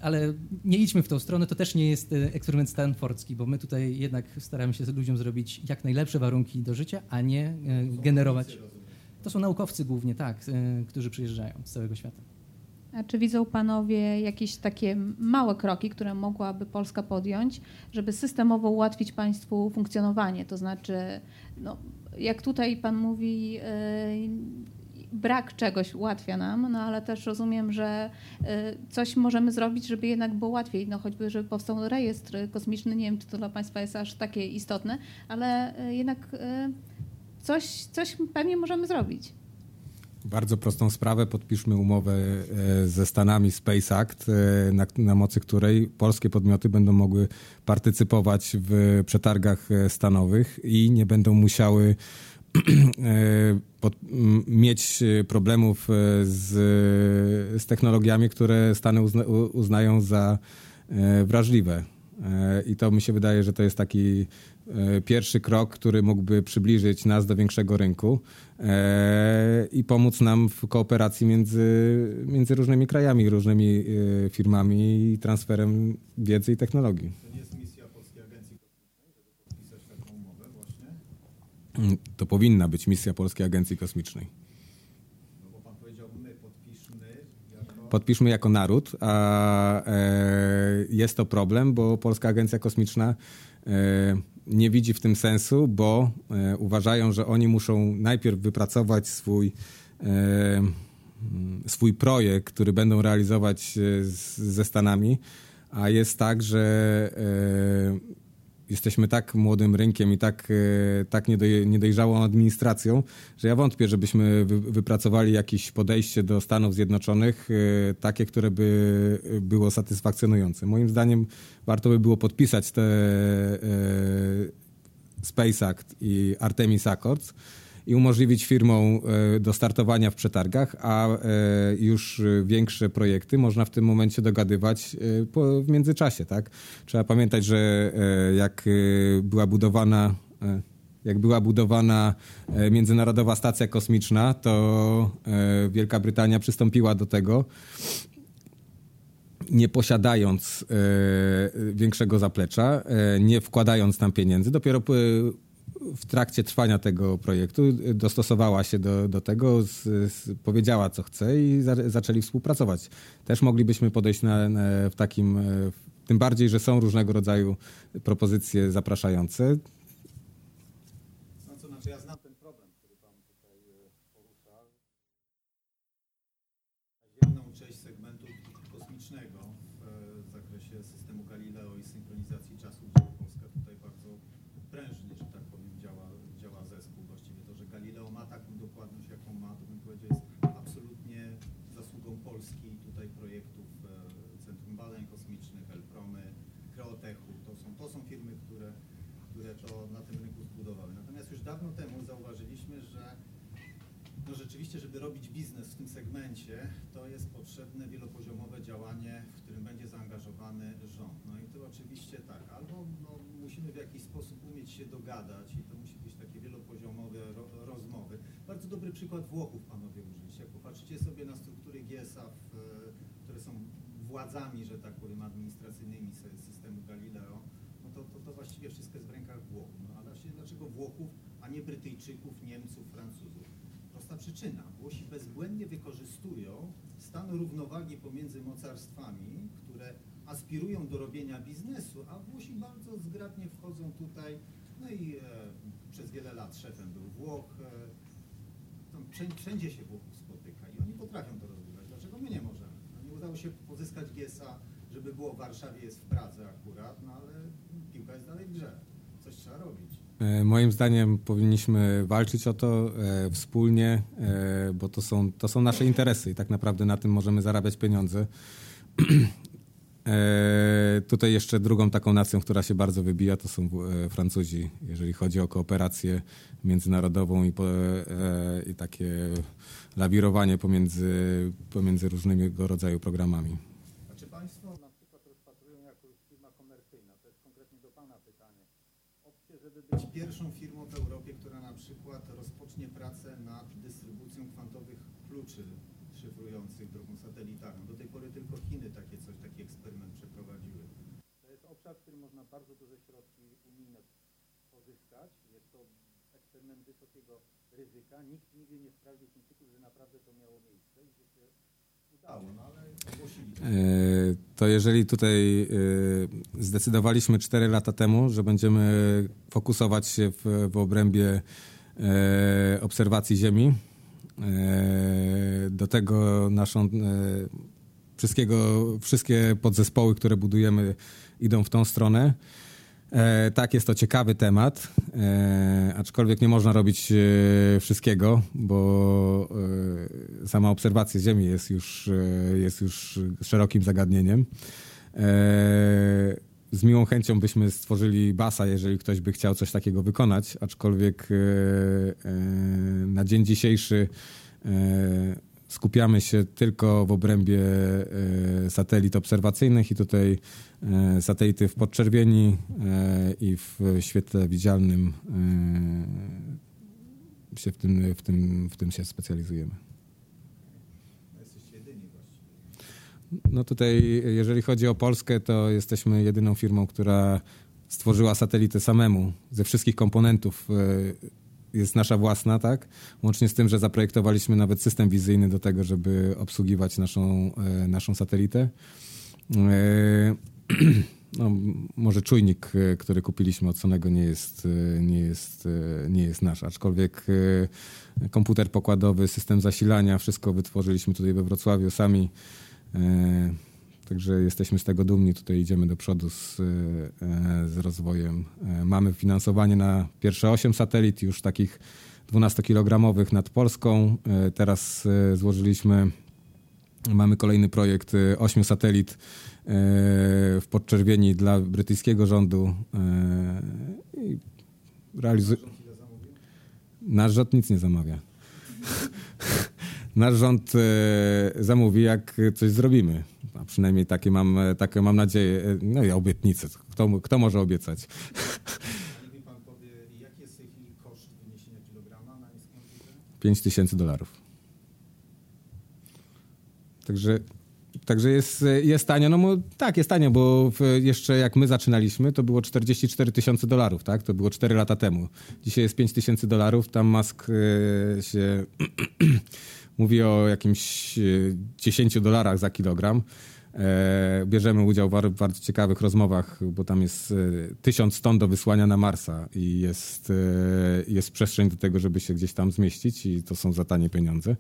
Ale nie idźmy w tą stronę, to też nie jest e, eksperyment stanfordzki, bo my tutaj jednak staramy się ludziom zrobić jak najlepsze warunki do życia, a nie e, generować. To są naukowcy głównie, tak, e, którzy przyjeżdżają z całego świata. A czy widzą panowie jakieś takie małe kroki, które mogłaby Polska podjąć, żeby systemowo ułatwić państwu funkcjonowanie? To znaczy, no, jak tutaj pan mówi, brak czegoś ułatwia nam, no ale też rozumiem, że yy, coś możemy zrobić, żeby jednak było łatwiej, no choćby, żeby powstał rejestr kosmiczny. Nie wiem, czy to dla państwa jest aż takie istotne, ale yy, jednak yy, coś, coś pewnie możemy zrobić. Bardzo prostą sprawę. Podpiszmy umowę ze Stanami Space Act, na, na mocy której polskie podmioty będą mogły partycypować w przetargach stanowych i nie będą musiały [CLEARS THROAT] pod, m, mieć e, problemów e, z, z technologiami, które Stany uzna, uznają za e, wrażliwe. E, I to mi się wydaje, że to jest taki e, pierwszy krok, który mógłby przybliżyć nas do większego rynku e, i pomóc nam w kooperacji między, między różnymi krajami, różnymi e, firmami i transferem wiedzy i technologii. To nie jest misja Polskiej Agencji Kosmicznej, żeby podpisać taką umowę właśnie? Mm, To powinna być misja Polskiej Agencji Kosmicznej. No bo pan powiedział my, podpiszmy jako... Podpiszmy jako naród, a e, jest to problem, bo Polska Agencja Kosmiczna e, nie widzi w tym sensu, bo e, uważają, że oni muszą najpierw wypracować swój, e, swój projekt, który będą realizować e, z, ze Stanami, a jest tak, że e, jesteśmy tak młodym rynkiem i tak, e, tak niedoj- niedojrzałą administracją, że ja wątpię, żebyśmy wy, wypracowali jakieś podejście do Stanów Zjednoczonych e, takie, które by było satysfakcjonujące. Moim zdaniem warto by było podpisać te e, Space Act i Artemis Accords i umożliwić firmom e, do startowania w przetargach, a e, już większe projekty można w tym momencie dogadywać e, w międzyczasie. Tak? Trzeba pamiętać, że e, jak e, była budowana e, jak była budowana e, Międzynarodowa Stacja Kosmiczna, to e, Wielka Brytania przystąpiła do tego, nie posiadając e, większego zaplecza, e, nie wkładając tam pieniędzy. Dopiero w trakcie trwania tego projektu e, dostosowała się do, do tego, z, z, powiedziała co chce i za, zaczęli współpracować. Też moglibyśmy podejść na, na, w takim, e, tym bardziej, że są różnego rodzaju propozycje zapraszające. No co znaczy, ja znam ten problem, który pan tutaj e, porusza. Ziemną część segmentu kosmicznego w e, zakresie systemu Galileo i synchronizacji czasu, gdzie Polska tutaj bardzo prężnie, że tak powiem, działa, działa zespół. Właściwie to, że Galileo ma taką dokładność, jaką ma, to bym powiedział, jest absolutnie zasługą Polski i tutaj projektów e, Centrum Badań Kosmicznych, Elpromy, Kreotechu. To są, to są firmy, które, które to na tym rynku zbudowały. Natomiast już dawno temu zauważyliśmy, że no rzeczywiście, żeby robić biznes w tym segmencie, to jest potrzebne wielopoziomowe działanie, w którym będzie zaangażowany rząd. No i to oczywiście tak, albo no, musimy w jakiś sposób umieć się dogadać i to musi być takie wielopoziomowe ro, rozmowy. Bardzo dobry przykład Włochów panowie użyliście. Jak popatrzycie sobie na struktury GSA, w, e, które są władzami, że tak powiem, administracyjnymi sy- systemu Galileo, no to, to, to właściwie wszystko jest w rękach Włochów. No ale dlaczego Włochów, a nie Brytyjczyków, Niemców, Francuzów? Prosta przyczyna. Włosi bezbłędnie wykorzystują stan równowagi pomiędzy mocarstwami, które aspirują do robienia biznesu, a Włosi bardzo zgrabnie wchodzą tutaj. No i e, przez wiele lat szefem był Włoch. E, tam wszędzie, się Włochów spotyka i oni potrafią to rozwiązać. Dlaczego my nie możemy? No, nie udało się pozyskać GSA, żeby było w Warszawie, jest w Pradze akurat, no ale piłka jest dalej w grze. Coś trzeba robić. E, Moim zdaniem powinniśmy walczyć o to e, wspólnie, e, bo to są, to są nasze interesy i tak naprawdę na tym możemy zarabiać pieniądze. [CLEARS THROAT] E, tutaj jeszcze drugą taką nacją, która się bardzo wybija, to są e, Francuzi, jeżeli chodzi o kooperację międzynarodową i, po, e, i takie lawirowanie pomiędzy, pomiędzy różnego rodzaju programami. Państwo na przykład rozpatrują jako firma komercyjna, to jest do Pana pytanie, pierwszą firmą w Europie, która na przykład rozpocznie pracę nad dystrybucją kwantowych kluczy szyfrujących drogą satelitarną. Do tej pory tylko Chiny takie coś, taki eksperyment przeprowadziły. To jest obszar, w którym można bardzo duże środki unijne Jest to eksperyment wysokiego ryzyka. Nikt nigdy nie sprawdził Chińczyków, że naprawdę to miało miejsce i że się udało, no ale. E, To jeżeli tutaj e, zdecydowaliśmy 4 lata temu, że będziemy fokusować się w, w obrębie e, obserwacji Ziemi, do tego naszą wszystkiego, wszystkie podzespoły, które budujemy idą w tą stronę. E, tak, jest to ciekawy temat, e, aczkolwiek nie można robić e, wszystkiego, bo e, sama obserwacja Ziemi jest już, e, jest już szerokim zagadnieniem. E, z miłą chęcią byśmy stworzyli basa, jeżeli ktoś by chciał coś takiego wykonać, aczkolwiek na dzień dzisiejszy skupiamy się tylko w obrębie e, satelit obserwacyjnych i tutaj e, satelity w podczerwieni e, i w świetle widzialnym się w tym, w tym, w tym się specjalizujemy. No tutaj, jeżeli chodzi o Polskę, to jesteśmy jedyną firmą, która stworzyła satelitę samemu ze wszystkich komponentów. Jest nasza własna, tak? Łącznie z tym, że zaprojektowaliśmy nawet system wizyjny do tego, żeby obsługiwać naszą, e, naszą satelitę. E, [CLEARS THROAT] No, może czujnik, e, który kupiliśmy od Sonego nie jest, nie jest, nie jest nasz, aczkolwiek komputer pokładowy, system zasilania, wszystko wytworzyliśmy tutaj we Wrocławiu sami. Także jesteśmy z tego dumni. Tutaj idziemy do przodu z, e, z rozwojem. E, Mamy finansowanie na pierwsze 8 satelit, już takich 12-kilogramowych nad Polską. E, Teraz złożyliśmy, mamy kolejny projekt 8 satelit w podczerwieni dla brytyjskiego rządu. Realizu- Nasz rząd nic nie zamawia. [LAUGHS] Nasz rząd e, zamówi, jak coś zrobimy. A przynajmniej takie mam, takie mam nadzieję. E, No i obietnice. Kto, kto może obiecać? Pan powie, jaki jest w tej chwili koszt wyniesienia kilograma na niską orbitę? 5 tysięcy dolarów. Także, także jest, jest tanio. No tak, jest tanio, bo jeszcze jak my zaczynaliśmy, to było 44 tysiące dolarów, tak? To było 4 lata temu. Dzisiaj jest 5 tysięcy dolarów. Tam Musk e, się [CLEARS THROAT] mówi o jakimś e, 10 dolarach za kilogram. E, bierzemy udział w bar- bardzo ciekawych rozmowach, bo tam jest e, tysiąc ton do wysłania na Marsa i jest, e, jest przestrzeń do tego, żeby się gdzieś tam zmieścić i to są za tanie pieniądze.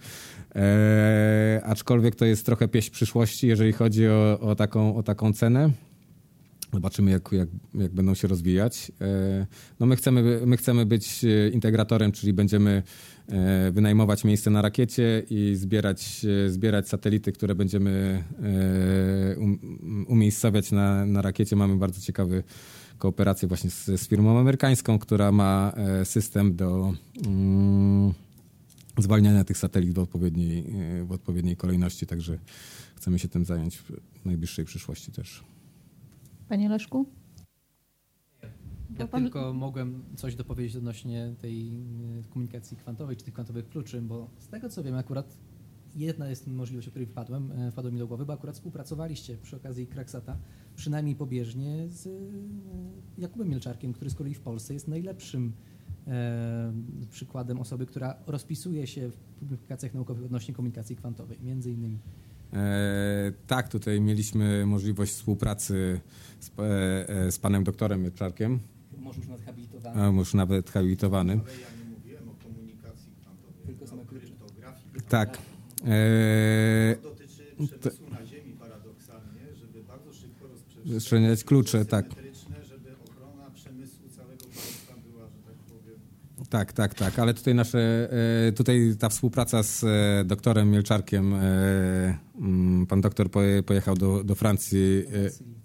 E, aczkolwiek to jest trochę pieśń przyszłości, jeżeli chodzi o, o, taką, o taką cenę. Zobaczymy, jak, jak, jak będą się rozwijać. E, No my, chcemy, my chcemy być e, integratorem, czyli będziemy e, wynajmować miejsce na rakiecie i zbierać, zbierać satelity, które będziemy um- umiejscowiać na, na rakiecie. Mamy bardzo ciekawy kooperację właśnie z, z firmą amerykańską, która ma system do mm, zwalniania tych satelit w odpowiedniej, w odpowiedniej kolejności, także chcemy się tym zająć w najbliższej przyszłości też. Panie Leszku? Ja pan- tylko mogłem coś dopowiedzieć odnośnie tej y, komunikacji kwantowej, czy tych kwantowych kluczy, bo z tego co wiem, akurat jedna jest możliwość, o której wpadłem, e, wpadło mi do głowy, bo akurat współpracowaliście przy okazji Kraksata, przynajmniej pobieżnie z y, Jakubem Mielczarkiem, który z kolei w Polsce jest najlepszym e, przykładem osoby, która rozpisuje się w publikacjach naukowych odnośnie komunikacji kwantowej, między innymi. E, tak, tutaj mieliśmy możliwość współpracy z, e, e, z panem doktorem Mieczarkiem, Może już nawet habilitowany. a już nawet habilitowanym. Ale ja nie mówiłem o komunikacji kwantowej, Tylko same kryptografii. Tak. E, To dotyczy przemysłu na Ziemi paradoksalnie, żeby bardzo szybko rozprzestrzeniać Rozprzestrzeniać klucze, tak. symetryczne, żeby ochrona przemysłu całego państwa była, że tak powiem, tak, tak, tak, ale tutaj nasze, e, tutaj ta współpraca z e, doktorem Mielczarkiem, e, mm, pan doktor poje, pojechał do, do Francji,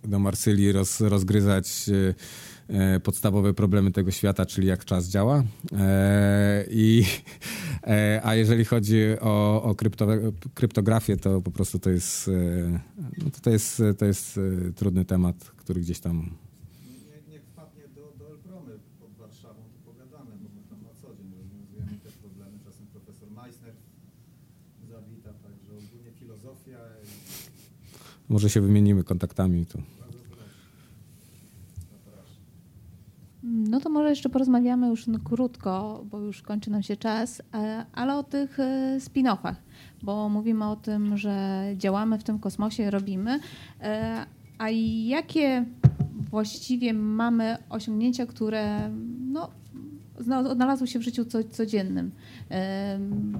do Marsylii roz, rozgryzać podstawowe problemy tego świata, czyli jak czas działa. I, a jeżeli chodzi o, o krypto, kryptografię, to po prostu to jest, no to, jest, to jest trudny temat, który gdzieś tam niech, niech wpadnie do, do Elbromy pod Warszawą, to pogadamy, bo my tam na co dzień rozwiązujemy te problemy. Czasem profesor Meissner zawita, także ogólnie filozofia i może się wymienimy kontaktami. Zapraszam. No to może jeszcze porozmawiamy już krótko, bo już kończy nam się czas, e, ale o tych e, spin-offach, bo mówimy o tym, że działamy w tym kosmosie, robimy. E, A jakie właściwie mamy osiągnięcia, które no, odnalazły się w życiu co, codziennym.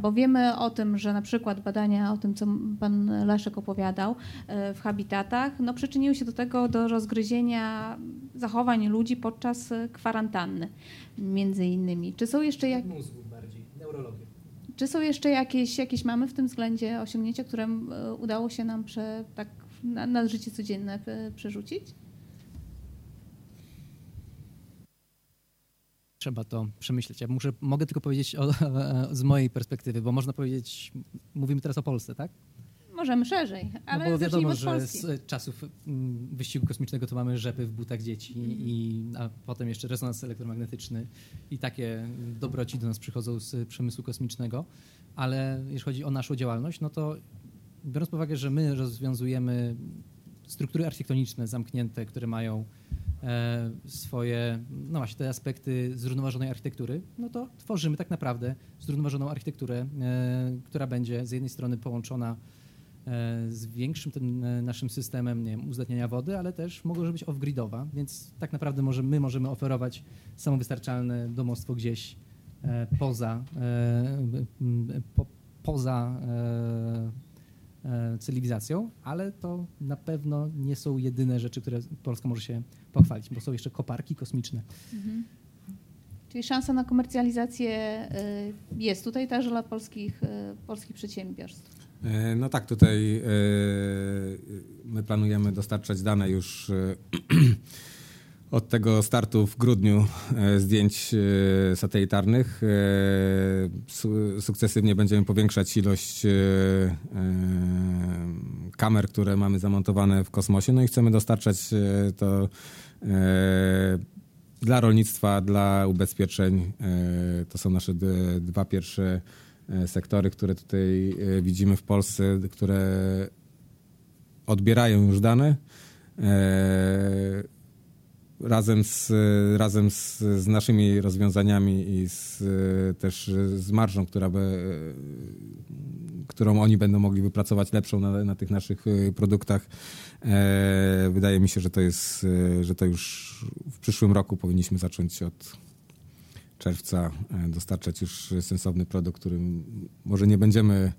Bo wiemy o tym, że na przykład badania o tym, co pan Leszek opowiadał e, w habitatach, no przyczyniły się do tego, do rozgryzienia zachowań ludzi podczas e, kwarantanny między innymi. Czy są jeszcze jak, Mózgu bardziej, neurologię. czy są jeszcze jakieś, jakieś mamy w tym względzie osiągnięcia, które e, udało się nam prze, tak na, na życie codzienne przerzucić? Trzeba to przemyśleć. Ja muszę, mogę tylko powiedzieć o, [LAUGHS] z mojej perspektywy, bo można powiedzieć, mówimy teraz o Polsce, tak? Możemy szerzej, ale no bo wiadomo, że Polski. z czasów mm, wyścigu kosmicznego to mamy rzepy w butach dzieci, i, a potem jeszcze rezonans elektromagnetyczny i takie dobroci do nas przychodzą z przemysłu kosmicznego, ale jeśli chodzi o naszą działalność, no to biorąc pod uwagę, że my rozwiązujemy struktury architektoniczne zamknięte, które mają swoje, no właśnie te aspekty zrównoważonej architektury, no to tworzymy tak naprawdę zrównoważoną architekturę, e, która będzie z jednej strony połączona e, z większym tym e, naszym systemem nie wiem, uzdatniania wody, ale też może być off-gridowa, więc tak naprawdę może, my możemy oferować samowystarczalne domostwo gdzieś e, poza, e, po, poza e, e, cywilizacją, ale to na pewno nie są jedyne rzeczy, które Polska może się pochwalić, bo są jeszcze koparki kosmiczne. Mhm. Czyli szansa na komercjalizację y, jest tutaj także dla polskich, y, polskich przedsiębiorstw. E, No tak, tutaj e, my planujemy dostarczać dane już e, [CLEARS THROAT] od tego startu w grudniu e, zdjęć e, satelitarnych. E, su- Sukcesywnie będziemy powiększać ilość kamer, które mamy zamontowane w kosmosie. No i chcemy dostarczać to dla rolnictwa, dla ubezpieczeń. To są nasze dwa pierwsze sektory, które tutaj widzimy w Polsce, które odbierają już dane. Razem z, razem z, z naszymi rozwiązaniami i z, też z marżą, która by, którą oni będą mogli wypracować lepszą na, na tych naszych e, produktach. E, Wydaje mi się, że to jest, e, że to już w przyszłym roku powinniśmy zacząć od czerwca e, dostarczać już sensowny produkt, którym może nie będziemy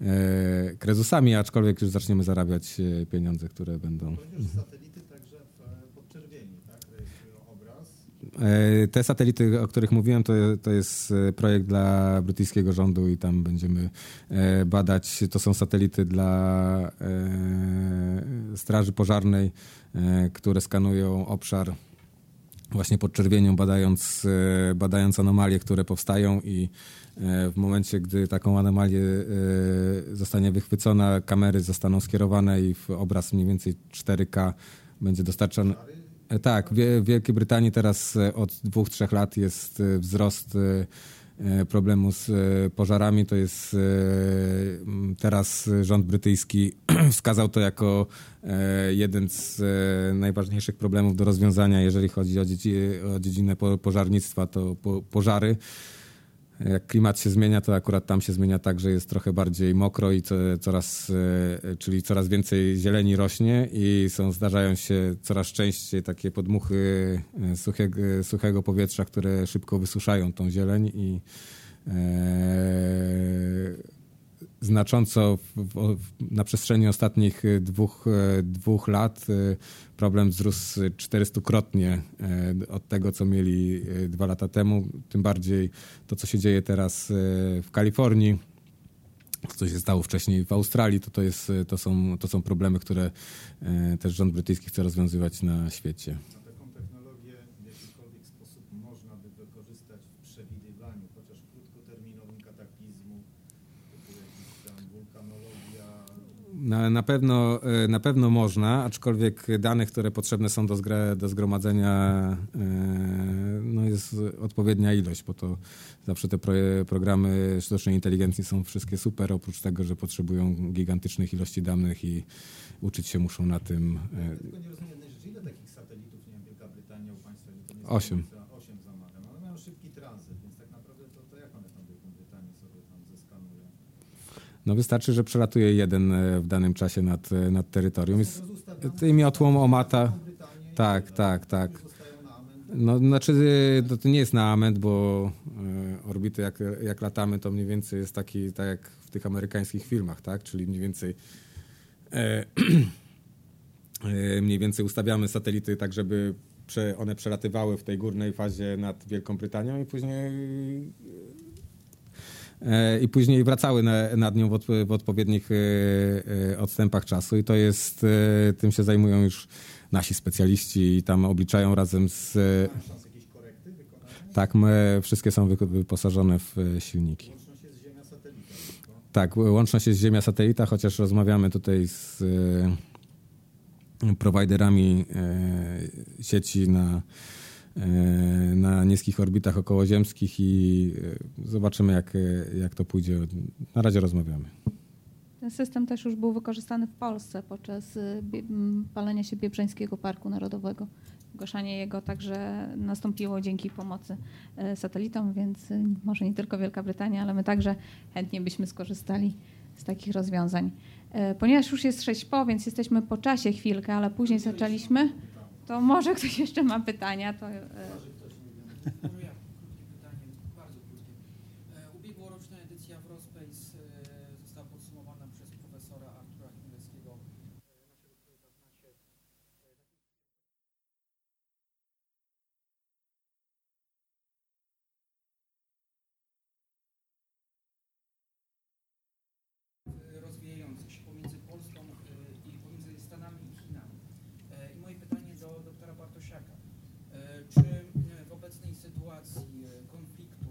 e, krezusami, aczkolwiek już zaczniemy zarabiać e, pieniądze, które będą. Również satelity także w e, podczerwieni, tak? Rejestrują obraz. E, Te satelity, o których mówiłem, to, to jest e, projekt dla brytyjskiego rządu i tam będziemy e, badać. To są satelity dla e, Straży Pożarnej, e, które skanują obszar właśnie pod czerwienią, badając, e, badając anomalie, które powstają i e, w momencie, gdy taką anomalię e, zostanie wychwycona, kamery zostaną skierowane i w obraz mniej więcej 4K będzie dostarczany. E, Tak, w Wie- w Wielkiej Brytanii teraz e, od dwóch, trzech lat jest e, wzrost problemu z pożarami. To jest teraz rząd brytyjski [CLEARS THROAT] wskazał to jako jeden z najważniejszych problemów do rozwiązania, jeżeli chodzi o, dziedzi, o dziedzinę po- pożarnictwa, to po, pożary. Jak klimat się zmienia, to akurat tam się zmienia tak, że jest trochę bardziej mokro i co, coraz, e, czyli coraz więcej zieleni rośnie i są, zdarzają się coraz częściej takie podmuchy e, suchego, suchego powietrza, które szybko wysuszają tą zieleń i e, znacząco w, w, na przestrzeni ostatnich e, dwóch, e, dwóch lat e, problem wzrósł 400-krotnie e, od tego, co mieli dwa lata temu. Tym bardziej to, co się dzieje teraz w Kalifornii, co się stało wcześniej w Australii, to, to, jest, to, są, to są problemy, które też rząd brytyjski chce rozwiązywać na świecie. A taką technologię w jakikolwiek sposób można by wykorzystać w przewidywaniu, chociaż krótkoterminowym kataklizmu, typu jakiś tam wulkanologia, Na, na, pewno, e, na pewno można, aczkolwiek danych, które potrzebne są do, zgra, do zgromadzenia, e, no jest odpowiednia ilość, bo to zawsze te pro, programy sztucznej inteligencji są wszystkie super, oprócz tego, że potrzebują gigantycznych ilości danych i uczyć się muszą na tym. Ja e, tylko nie rozumiem. Ile takich satelitów, nie wiem, Wielka Brytania u Państwa, nie Osiem. za- Osiem zamawia. No, one mają szybki tranzyt, więc tak naprawdę to, to jak one tam Wielką Brytanię sobie tam zeskanują? No wystarczy, że przelatuje jeden e, w danym czasie nad, e, nad terytorium. Tymi otłom omata. I Tak, tak, tak. No, znaczy, y, to, nie jest na amen, bo orbity, jak, jak latamy, to mniej więcej jest taki, tak jak w tych amerykańskich filmach, tak? Czyli mniej więcej e, [CLEARS THROAT] e, mniej więcej ustawiamy satelity tak, żeby prze, one przelatywały w tej górnej fazie nad Wielką Brytanią i później e, i później wracały na, nad nią w, od, w odpowiednich e, e, odstępach czasu i to jest, e, tym się zajmują już nasi specjaliści i tam obliczają razem z... e? Tak, my, wszystkie są wy- wyposażone w e, silniki. Łączność jest Ziemia satelita. Tak, chociaż rozmawiamy tutaj z e, prowajderami e, sieci na, e, na niskich orbitach okołoziemskich i e, zobaczymy, jak, e, jak to pójdzie. Na razie rozmawiamy. Ten system też już był wykorzystany w Polsce podczas y, palenia się Biebrzańskiego Parku Narodowego. Zgłaszanie jego także nastąpiło dzięki pomocy satelitom, więc y, może nie tylko Wielka Brytania, ale my także chętnie byśmy skorzystali z takich rozwiązań. Ponieważ już jest 6 po, więc jesteśmy po czasie chwilkę, ale później zaczęliśmy, to może ktoś jeszcze ma pytania, to y, Może ja, krótkie [LAUGHS] pytanie, bardzo krótkie. E, Ubiegłoroczna edycja w Rospace e, została podsumowana przez profesora Artura Chmielewskiego, e, naszego człowieka znacie. E, rozwijający się pomiędzy Polską e, i pomiędzy Stanami i Chinami. E, I moje pytanie do doktora Bartosiaka. E, Czy e, w obecnej sytuacji e, konfliktu,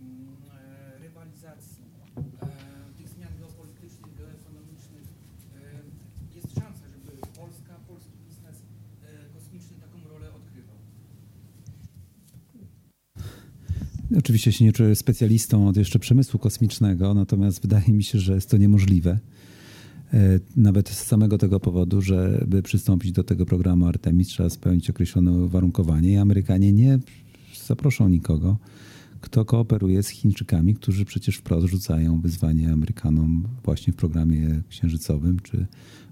mm, e, rywalizacji, e, tych zmian geopolitycznych, geoekonomicznych e, jest szansa, żeby Polska, polski biznes e, kosmiczny taką rolę odgrywał? Oczywiście się nie czuję specjalistą od jeszcze przemysłu kosmicznego, natomiast wydaje mi się, że jest to niemożliwe. E, Nawet z samego tego powodu, żeby przystąpić do tego programu Artemis, trzeba spełnić określone uwarunkowanie i Amerykanie nie zaproszą nikogo, kto kooperuje z Chińczykami, którzy przecież wprost rzucają wyzwanie Amerykanom właśnie w programie księżycowym, czy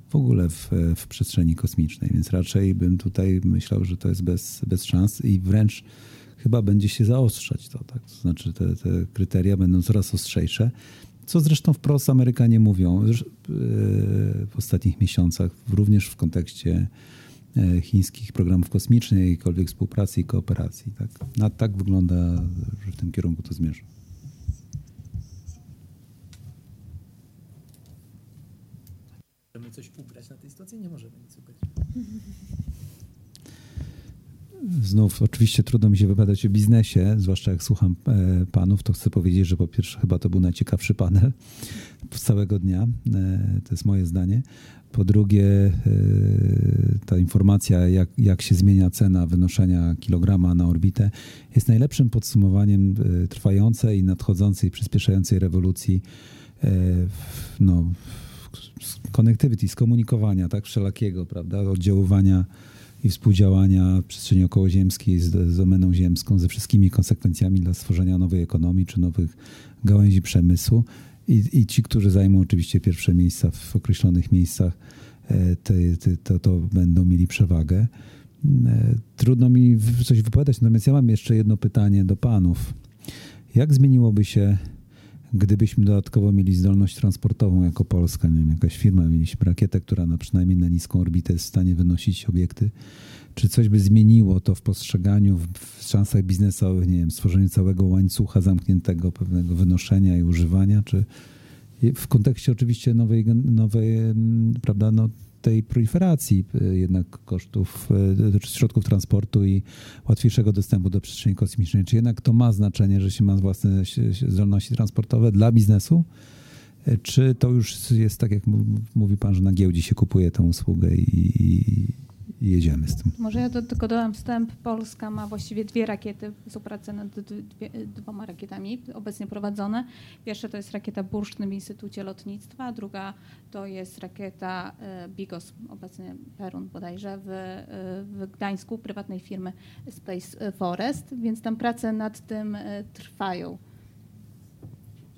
w ogóle w, w przestrzeni kosmicznej. Więc raczej bym tutaj myślał, że to jest bez, bez szans i wręcz chyba będzie się zaostrzać to, tak? To znaczy te, te kryteria będą coraz ostrzejsze, co zresztą wprost Amerykanie mówią yy, w ostatnich miesiącach, również w kontekście e, chińskich programów kosmicznych, jakiejkolwiek współpracy i kooperacji. Tak, Na, tak wygląda, że w tym kierunku to zmierza. Możemy coś ugrać na tej sytuacji? Nie możemy nic ugrać. [LAUGHS] Znów, oczywiście trudno mi się wypowiadać o biznesie, zwłaszcza jak słucham e, panów, to chcę powiedzieć, że po pierwsze chyba to był najciekawszy panel z całego dnia, e, to jest moje zdanie. Po drugie, e, ta informacja, jak, jak się zmienia cena wynoszenia kilograma na orbitę, jest najlepszym podsumowaniem trwającej i nadchodzącej, przyspieszającej rewolucji no, connectivity, skomunikowania, tak, wszelakiego, prawda, oddziaływania i współdziałania przestrzeni okołoziemskiej z, z domeną ziemską, ze wszystkimi konsekwencjami dla stworzenia nowej ekonomii czy nowych gałęzi przemysłu. I, i ci, którzy zajmą oczywiście pierwsze miejsca w określonych miejscach, e, te, te, to, to będą mieli przewagę. E, Trudno mi coś wypowiadać, natomiast ja mam jeszcze jedno pytanie do panów. Jak zmieniłoby się, gdybyśmy dodatkowo mieli zdolność transportową jako Polska, nie wiem, jakaś firma, mieliśmy rakietę, która na przynajmniej na niską orbitę jest w stanie wynosić obiekty, czy coś by zmieniło to w postrzeganiu, w, szansach biznesowych, nie wiem, stworzeniu całego łańcucha zamkniętego pewnego wynoszenia i używania, czy w kontekście oczywiście nowej, nowej prawda, no, tej proliferacji y, jednak kosztów czy środków transportu i łatwiejszego dostępu do przestrzeni kosmicznej. Czy jednak to ma znaczenie, że się ma własne zdolności transportowe dla biznesu? Y, Czy to już jest tak, jak mówi pan, że na giełdzie się kupuje tę usługę i, jedziemy z tym? Może ja tylko dodam wstęp. Polska ma właściwie dwie rakiety, są prace nad dwie, dwoma rakietami obecnie prowadzone. Pierwsza to jest rakieta Bursztyn w Instytucie Lotnictwa, druga to jest rakieta e, Bigos, obecnie Perun bodajże, w, e, w Gdańsku, prywatnej firmy Space Forest, więc tam prace nad tym e, trwają.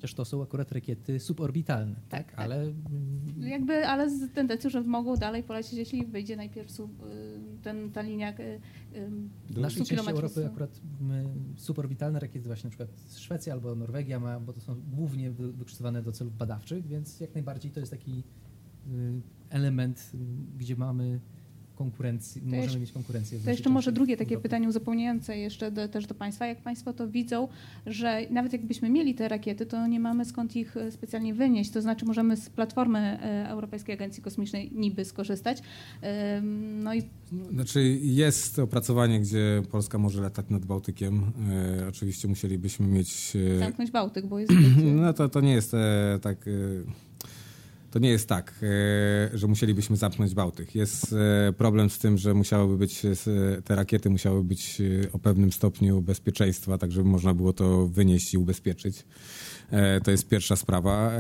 Chociaż to są akurat rakiety suborbitalne, tak? tak. Ale mm, Jakby, ale z tendencją, że mogą dalej polecieć, jeśli wyjdzie najpierw sub, y, ten, ta linia. y, y, W naszej 100 części Europy akurat my, superwitalne rakiety, właśnie na przykład Szwecja albo Norwegia ma, bo to są głównie wy- wykorzystywane do celów badawczych, więc jak najbardziej to jest taki y, element, y, gdzie mamy konkurencję, możemy jeszcze- mieć konkurencję. w To jeszcze może drugie takie Europy. pytanie uzupełniające jeszcze do, też do Państwa. Jak Państwo to widzą, że nawet jakbyśmy mieli te rakiety, to nie mamy skąd ich e, specjalnie wynieść. To znaczy możemy z platformy e, Europejskiej Agencji Kosmicznej niby skorzystać. No i Znaczy jest opracowanie, gdzie Polska może latać nad Bałtykiem. E, oczywiście musielibyśmy mieć... Zamknąć Bałtyk, bo jest... [CLEARS THROAT] no to, to nie jest tak... To nie jest tak, e, że musielibyśmy zamknąć Bałtyk. Jest e, problem z tym, że musiałyby być, e, te rakiety musiały być o pewnym stopniu bezpieczeństwa, tak żeby można było to wynieść i ubezpieczyć. To jest pierwsza sprawa.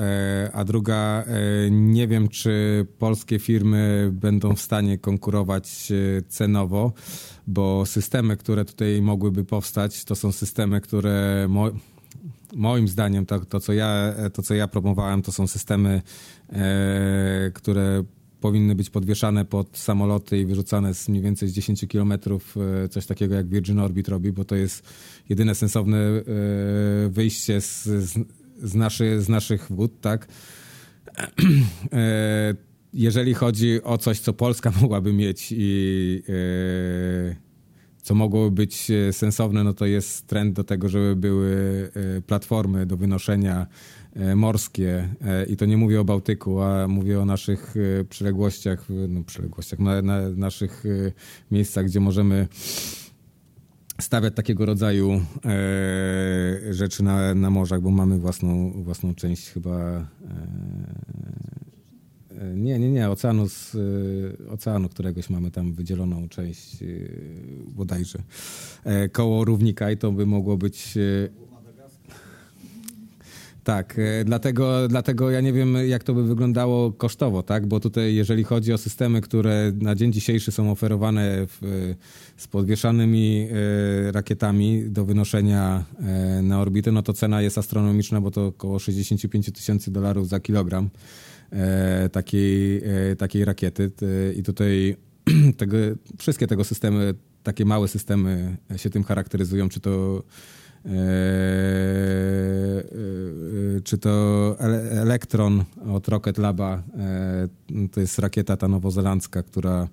A druga, nie wiem, czy polskie firmy będą w stanie konkurować cenowo, bo systemy, które tutaj mogłyby powstać, to są systemy, które moim zdaniem to, to, co ja, to, co ja promowałem, to są systemy, e, które powinny być podwieszane pod samoloty i wyrzucane z mniej więcej z 10 kilometrów, e, coś takiego jak Virgin Orbit robi, bo to jest jedyne sensowne e, wyjście z, z, z, naszy, z naszych wód, tak? E, Jeżeli chodzi o coś, co Polska [LAUGHS] mogłaby mieć i co mogłoby być e, sensowne, no to jest trend do tego, żeby były e, platformy do wynoszenia e, morskie i to nie mówię o Bałtyku, a mówię o naszych przyległościach, no przyległościach, na, na naszych miejscach, gdzie możemy stawiać takiego rodzaju rzeczy na, na morzach, bo mamy własną, własną część chyba. Nie, nie, nie, oceanu, z, e, oceanu któregoś mamy tam wydzieloną część e, bodajże e, koło równika i to by mogło być. E, tak, e, dlatego, dlatego ja nie wiem, jak to by wyglądało kosztowo, tak? Bo tutaj, jeżeli chodzi o systemy, które na dzień dzisiejszy są oferowane w, z podwieszanymi e, rakietami do wynoszenia na orbitę, no to cena jest astronomiczna, bo to około 65 tysięcy dolarów za kilogram takiej, e, takiej rakiety. I tutaj [CLEARS THROAT] tego, wszystkie tego systemy, takie małe systemy się tym charakteryzują, czy to e, e, czy to ele- Elektron od Rocket Laba, e, to jest rakieta ta nowozelandzka, która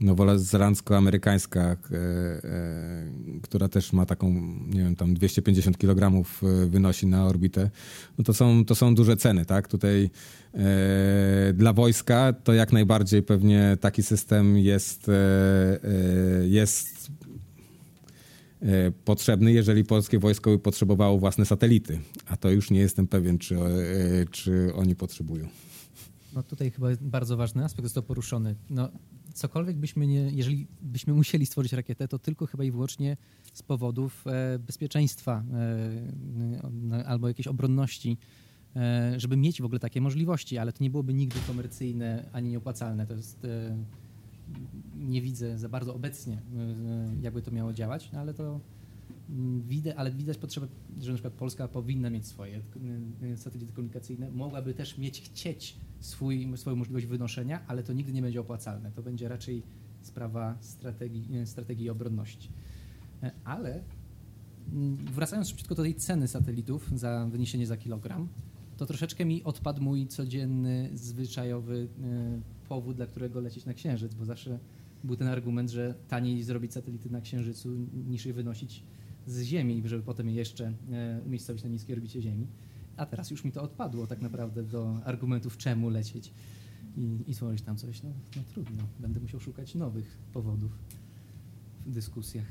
nowozelandzko-amerykańska, e, e, która też ma taką, nie wiem, tam 250 kg wynosi na orbitę, no to są, to są duże ceny, tak? Tutaj e, dla wojska to jak najbardziej pewnie taki system jest, e, e, jest e, potrzebny, jeżeli polskie wojsko by potrzebowało własne satelity, a to już nie jestem pewien, czy, e, czy oni potrzebują. No tutaj chyba bardzo ważny aspekt to poruszony. No, cokolwiek byśmy nie, jeżeli byśmy musieli stworzyć rakietę, to tylko chyba i wyłącznie z powodów e, bezpieczeństwa e, albo jakiejś obronności, e, żeby mieć w ogóle takie możliwości, ale to nie byłoby nigdy komercyjne ani nieopłacalne. To jest, e, nie widzę za bardzo obecnie, e, jakby to miało działać, no, ale to mm, widzę, ale widać potrzebę, że na przykład Polska powinna mieć swoje y, satelity komunikacyjne, mogłaby też mieć chcieć swój, swoją możliwość wynoszenia, ale to nigdy nie będzie opłacalne. To będzie raczej sprawa strategii, y, strategii obronności. E, Ale mm, wracając szybciutko do tej ceny satelitów za wyniesienie za kilogram, to troszeczkę mi odpadł mój codzienny, zwyczajowy y, powód, dla którego lecieć na Księżyc, bo zawsze był ten argument, że taniej zrobić satelity na Księżycu niż je wynosić z Ziemi, żeby potem je jeszcze e, umiejscowić na niskiej orbicie Ziemi. A teraz już mi to odpadło tak naprawdę do argumentów, czemu lecieć i, i tworzyć tam coś. No, no trudno, będę musiał szukać nowych powodów w dyskusjach.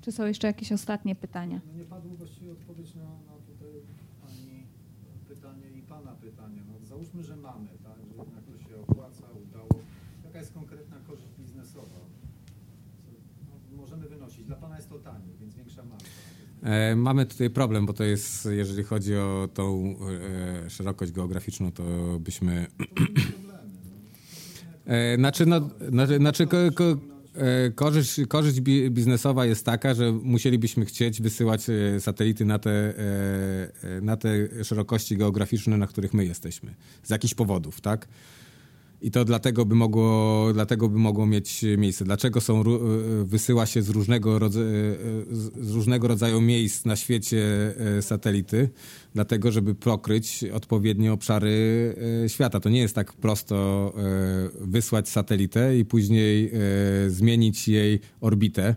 Czy są jeszcze jakieś ostatnie pytania? No nie padła właściwie odpowiedź na, na tutaj Pani pytanie i Pana pytanie. No, załóżmy, że mamy, tak, że jednak to się opłaca, udało. Jaka jest konkretna korzyść biznesowa? No, możemy wynosić. Dla Pana jest to taniej, więc większa marża. E, Mamy tutaj problem, bo to jest, jeżeli chodzi o tą e, szerokość geograficzną, to byśmy. Problemy. No. E, Znaczy, no, znaczy, znaczy ko, ko, e, korzyść, korzyść bi- biznesowa jest taka, że musielibyśmy chcieć wysyłać satelity na te, na te szerokości geograficzne, na których my jesteśmy. Z jakichś powodów, tak? I to dlatego by mogło, dlatego by mogło mieć miejsce. Dlaczego są, e, wysyła się z różnego, e, z różnego rodzaju miejsc na świecie e, satelity? Dlatego, żeby pokryć odpowiednie obszary świata. To nie jest tak prosto wysłać satelitę i później zmienić jej orbitę.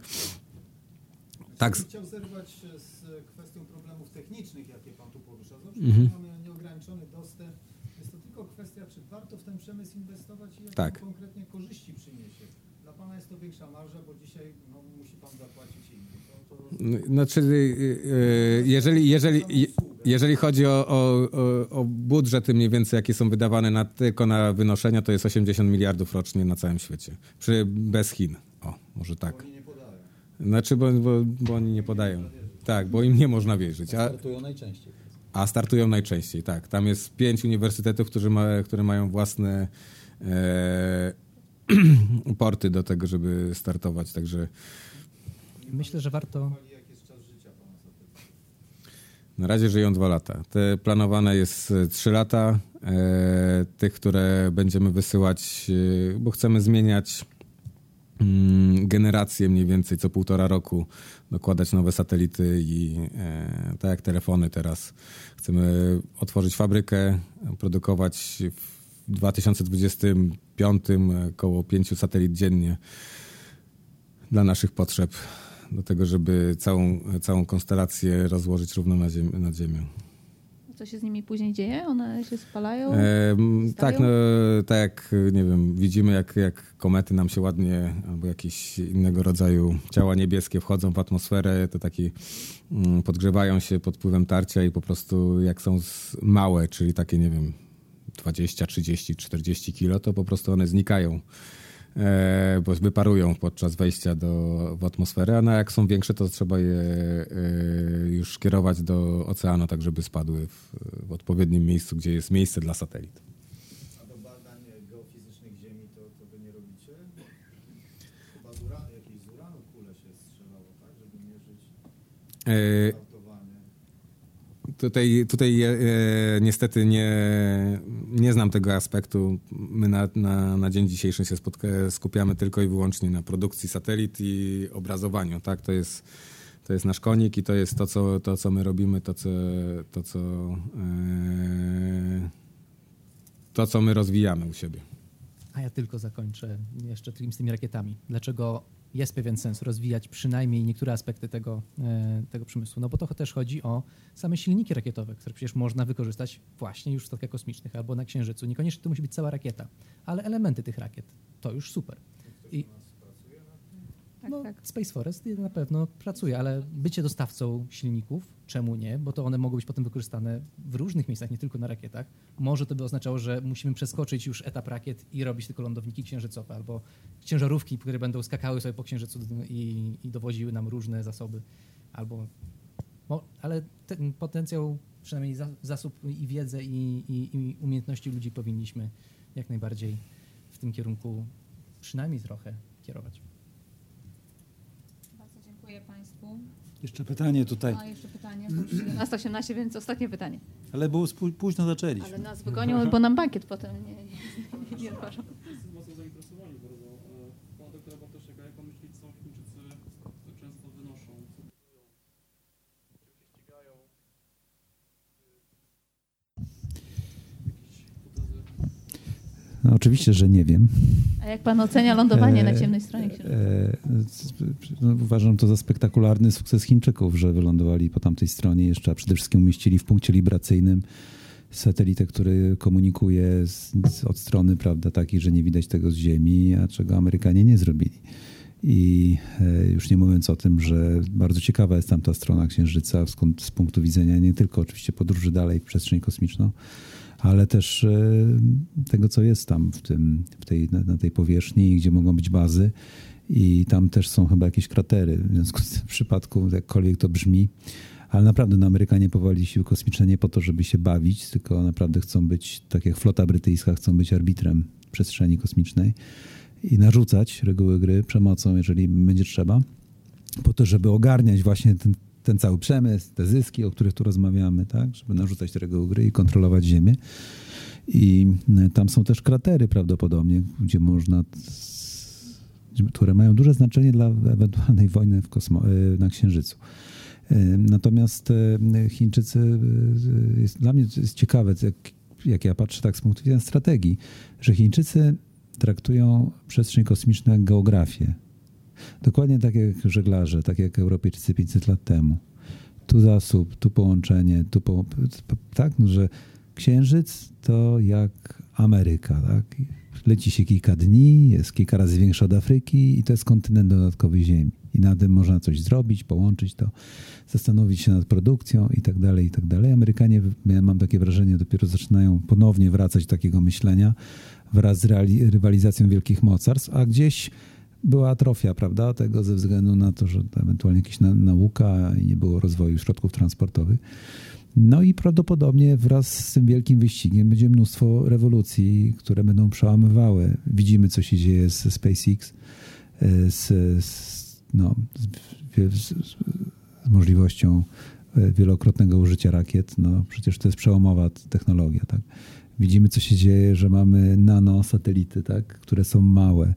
Tak, Chciał zerwać z kwestią problemów technicznych, jakie Pan tu porusza. Mhm. mamy nieograniczony dostęp. Jest to tylko kwestia, czy warto w ten przemysł inwestować i jakie Tak. on konkretnie korzyści przyniesie. Dla Pana jest to większa marża, bo dzisiaj no, musi Pan zapłacić innym. To, to... Znaczy, e, jeżeli, jeżeli, jeżeli chodzi o, o, o, budżety mniej więcej, jakie są wydawane na, tylko na wynoszenia, to jest 80 miliardów rocznie na całym świecie. Przy, bez Chin. O, może tak. Oni nie podają. Znaczy, bo, bo, bo oni nie podają. Tak, bo im nie można wierzyć. A, Startują najczęściej. a startują najczęściej, tak. Tam jest pięć uniwersytetów, którzy ma, które mają własne [CLEARS THROAT] porty do tego, żeby startować, także Myślę, że warto. Na razie żyją dwa lata. Te planowane jest e, trzy lata. E, tych, które będziemy wysyłać, e, bo chcemy zmieniać mm, generację mniej więcej co półtora roku, dokładać nowe satelity i e, tak jak telefony teraz. Chcemy otworzyć fabrykę, produkować w 2025 około pięciu satelit dziennie dla naszych potrzeb, do tego, żeby całą, całą konstelację rozłożyć równo na, ziem, nad ziemią. Co się z nimi później dzieje? One się spalają? Stają? tak, no, tak jak, nie wiem, widzimy jak, jak komety nam się ładnie, albo jakieś innego rodzaju ciała niebieskie wchodzą w atmosferę, to taki mm, podgrzewają się pod wpływem tarcia i po prostu jak są małe, czyli takie, nie wiem, 20, 30, 40 kilo, to po prostu one znikają. E, bo wyparują podczas wejścia do, w atmosferę, a no jak są większe, to trzeba je e, już kierować do oceanu, tak żeby spadły w, w odpowiednim miejscu, gdzie jest miejsce dla satelit. A do badań geofizycznych Ziemi to, to Wy nie robicie? Chyba z uranu, jakieś z uranu kule się strzelało, tak? Żeby mierzyć E. Tutaj, tutaj e, niestety nie, nie znam tego aspektu. My na, na, na dzień dzisiejszy się spotka, skupiamy tylko i wyłącznie na produkcji satelit i obrazowaniu. Tak? To, jest, to jest nasz konik i to jest to, co, to, co my robimy, to, co, to, co, e, to, co my rozwijamy u siebie. A ja tylko zakończę jeszcze z tymi rakietami. Dlaczego jest pewien sens rozwijać przynajmniej niektóre aspekty tego, e, tego przemysłu? No bo to też chodzi o same silniki rakietowe, które przecież można wykorzystać właśnie już w statkach kosmicznych albo na Księżycu. Niekoniecznie to musi być cała rakieta, ale elementy tych rakiet to już super. I Tak, no, tak. Space Forest na pewno pracuje, ale bycie dostawcą silników, czemu nie? Bo to one mogą być potem wykorzystane w różnych miejscach, nie tylko na rakietach. Może to by oznaczało, że musimy przeskoczyć już etap rakiet i robić tylko lądowniki księżycowe albo ciężarówki, które będą skakały sobie po księżycu i, i dowoziły nam różne zasoby. Albo, mo, ale ten potencjał, przynajmniej za, zasób i wiedzę i, i, i umiejętności ludzi powinniśmy jak najbardziej w tym kierunku przynajmniej trochę kierować. Bardzo dziękuję Państwu. Jeszcze pytanie tutaj. A jeszcze pytanie. 17.18, więc ostatnie pytanie. Ale było późno zaczęliśmy. Ale nas wygonią, bo nam bankiet potem nie, nie, nie otworzą. Wszyscy mocno zainteresowani bardzo. E, Pana doktora Bartosiaka, jak pan myśli, co Chińczycy często wynoszą, co budują, czym się ścigają? Jakieś hipotezy? No, oczywiście, że nie wiem. A jak Pan ocenia lądowanie na E, ciemnej stronie księżyca? E, no, uważam to za spektakularny sukces Chińczyków, że wylądowali po tamtej stronie jeszcze, a przede wszystkim umieścili w punkcie libracyjnym satelitę, który komunikuje z, z, od strony, prawda, takiej, że nie widać tego z Ziemi, a czego Amerykanie nie zrobili. I e, już nie mówiąc o tym, że bardzo ciekawa jest tamta strona Księżyca skąd, z punktu widzenia nie tylko oczywiście podróży dalej w przestrzeń kosmiczną, ale też e, tego, co jest tam w, tym, w tej, na, na tej powierzchni, gdzie mogą być bazy. I tam też są chyba jakieś kratery. W związku z tym w przypadku, jakkolwiek to brzmi, ale naprawdę no, Amerykanie powołali siły kosmiczne nie po to, żeby się bawić, tylko naprawdę chcą być, tak jak flota brytyjska, chcą być arbitrem przestrzeni kosmicznej i narzucać reguły gry przemocą, jeżeli będzie trzeba, po to, żeby ogarniać właśnie ten, ten cały przemysł, te zyski, o których tu rozmawiamy, tak? żeby narzucać te reguły gry i kontrolować Ziemię. I e, tam są też kratery prawdopodobnie, gdzie można, które mają duże znaczenie dla ewentualnej wojny w kosmo, e, na Księżycu. E, Natomiast e, Chińczycy, e, jest, dla mnie jest ciekawe, jak, jak ja patrzę tak z punktu widzenia strategii, że Chińczycy traktują przestrzeń kosmiczną jak geografię. Dokładnie tak jak żeglarze, tak jak Europejczycy 500 lat temu. Tu zasób, tu połączenie, tu po, tak, no, że Księżyc to jak Ameryka, tak? Leci się kilka dni, jest kilka razy większy od Afryki i to jest kontynent dodatkowy Ziemi. I na tym można coś zrobić, połączyć to, zastanowić się nad produkcją i tak dalej, i tak dalej. Amerykanie, ja mam takie wrażenie, dopiero zaczynają ponownie wracać do takiego myślenia wraz z rywalizacją wielkich mocarstw, a gdzieś była atrofia, prawda, tego ze względu na to, że ewentualnie jakaś na, nauka i nie było rozwoju środków transportowych. No i prawdopodobnie wraz z tym wielkim wyścigiem będzie mnóstwo rewolucji, które będą przełamywały. Widzimy, co się dzieje z SpaceX, e, z, z, no, z, z możliwością e, wielokrotnego użycia rakiet. No, przecież to jest przełomowa technologia. Tak? Widzimy, co się dzieje, że mamy nanosatelity, tak? które są małe.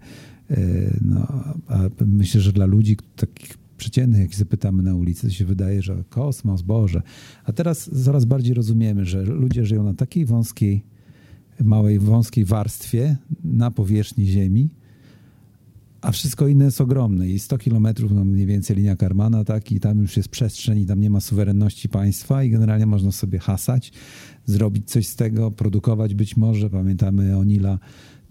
E, No, a myślę, że dla ludzi takich przeciętnych, jak zapytamy na ulicy, to się wydaje, że kosmos, Boże. A teraz coraz bardziej rozumiemy, że ludzie żyją na takiej wąskiej, małej, wąskiej warstwie na powierzchni Ziemi, a wszystko inne jest ogromne i 100 kilometrów, no mniej więcej linia Karmana, tak, i tam już jest przestrzeń i tam nie ma suwerenności państwa i generalnie można sobie hasać, zrobić coś z tego, produkować być może. Pamiętamy Onila,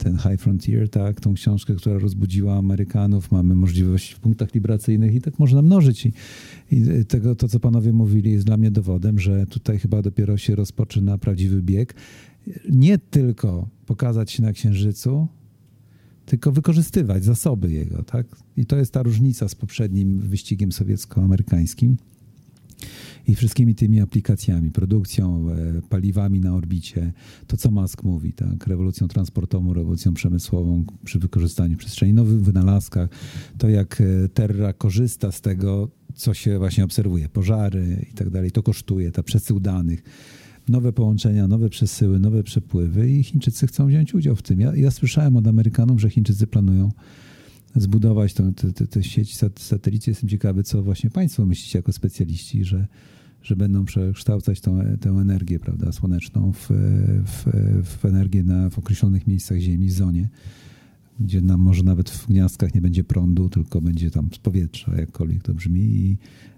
ten High Frontier, tak, tą książkę, która rozbudziła Amerykanów. Mamy możliwość w punktach libracyjnych i tak można mnożyć. I, i tego, to, co panowie mówili, jest dla mnie dowodem, że tutaj chyba dopiero się rozpoczyna prawdziwy bieg. Nie tylko pokazać się na Księżycu, tylko wykorzystywać zasoby jego, tak? I to jest ta różnica z poprzednim wyścigiem sowiecko-amerykańskim i wszystkimi tymi aplikacjami, produkcją, e, paliwami na orbicie, to co Musk mówi, tak? Rewolucją transportową, rewolucją przemysłową przy wykorzystaniu przestrzeni, nowych wynalazkach, to jak e, Terra korzysta z tego, co się właśnie obserwuje, pożary i tak dalej, to kosztuje, ta przesył danych. Nowe połączenia, nowe przesyły, nowe przepływy i Chińczycy chcą wziąć udział w tym. Ja, ja słyszałem od Amerykanów, że Chińczycy planują zbudować tę, sieć sat- satelicy. Jestem ciekawy, co właśnie Państwo myślicie jako specjaliści, że, że będą przekształcać tą, tę energię prawda, słoneczną w, w, w energię na, w określonych miejscach Ziemi, w zonie, gdzie nam może nawet w gniazdkach nie będzie prądu, tylko będzie tam z powietrza, jakkolwiek to brzmi i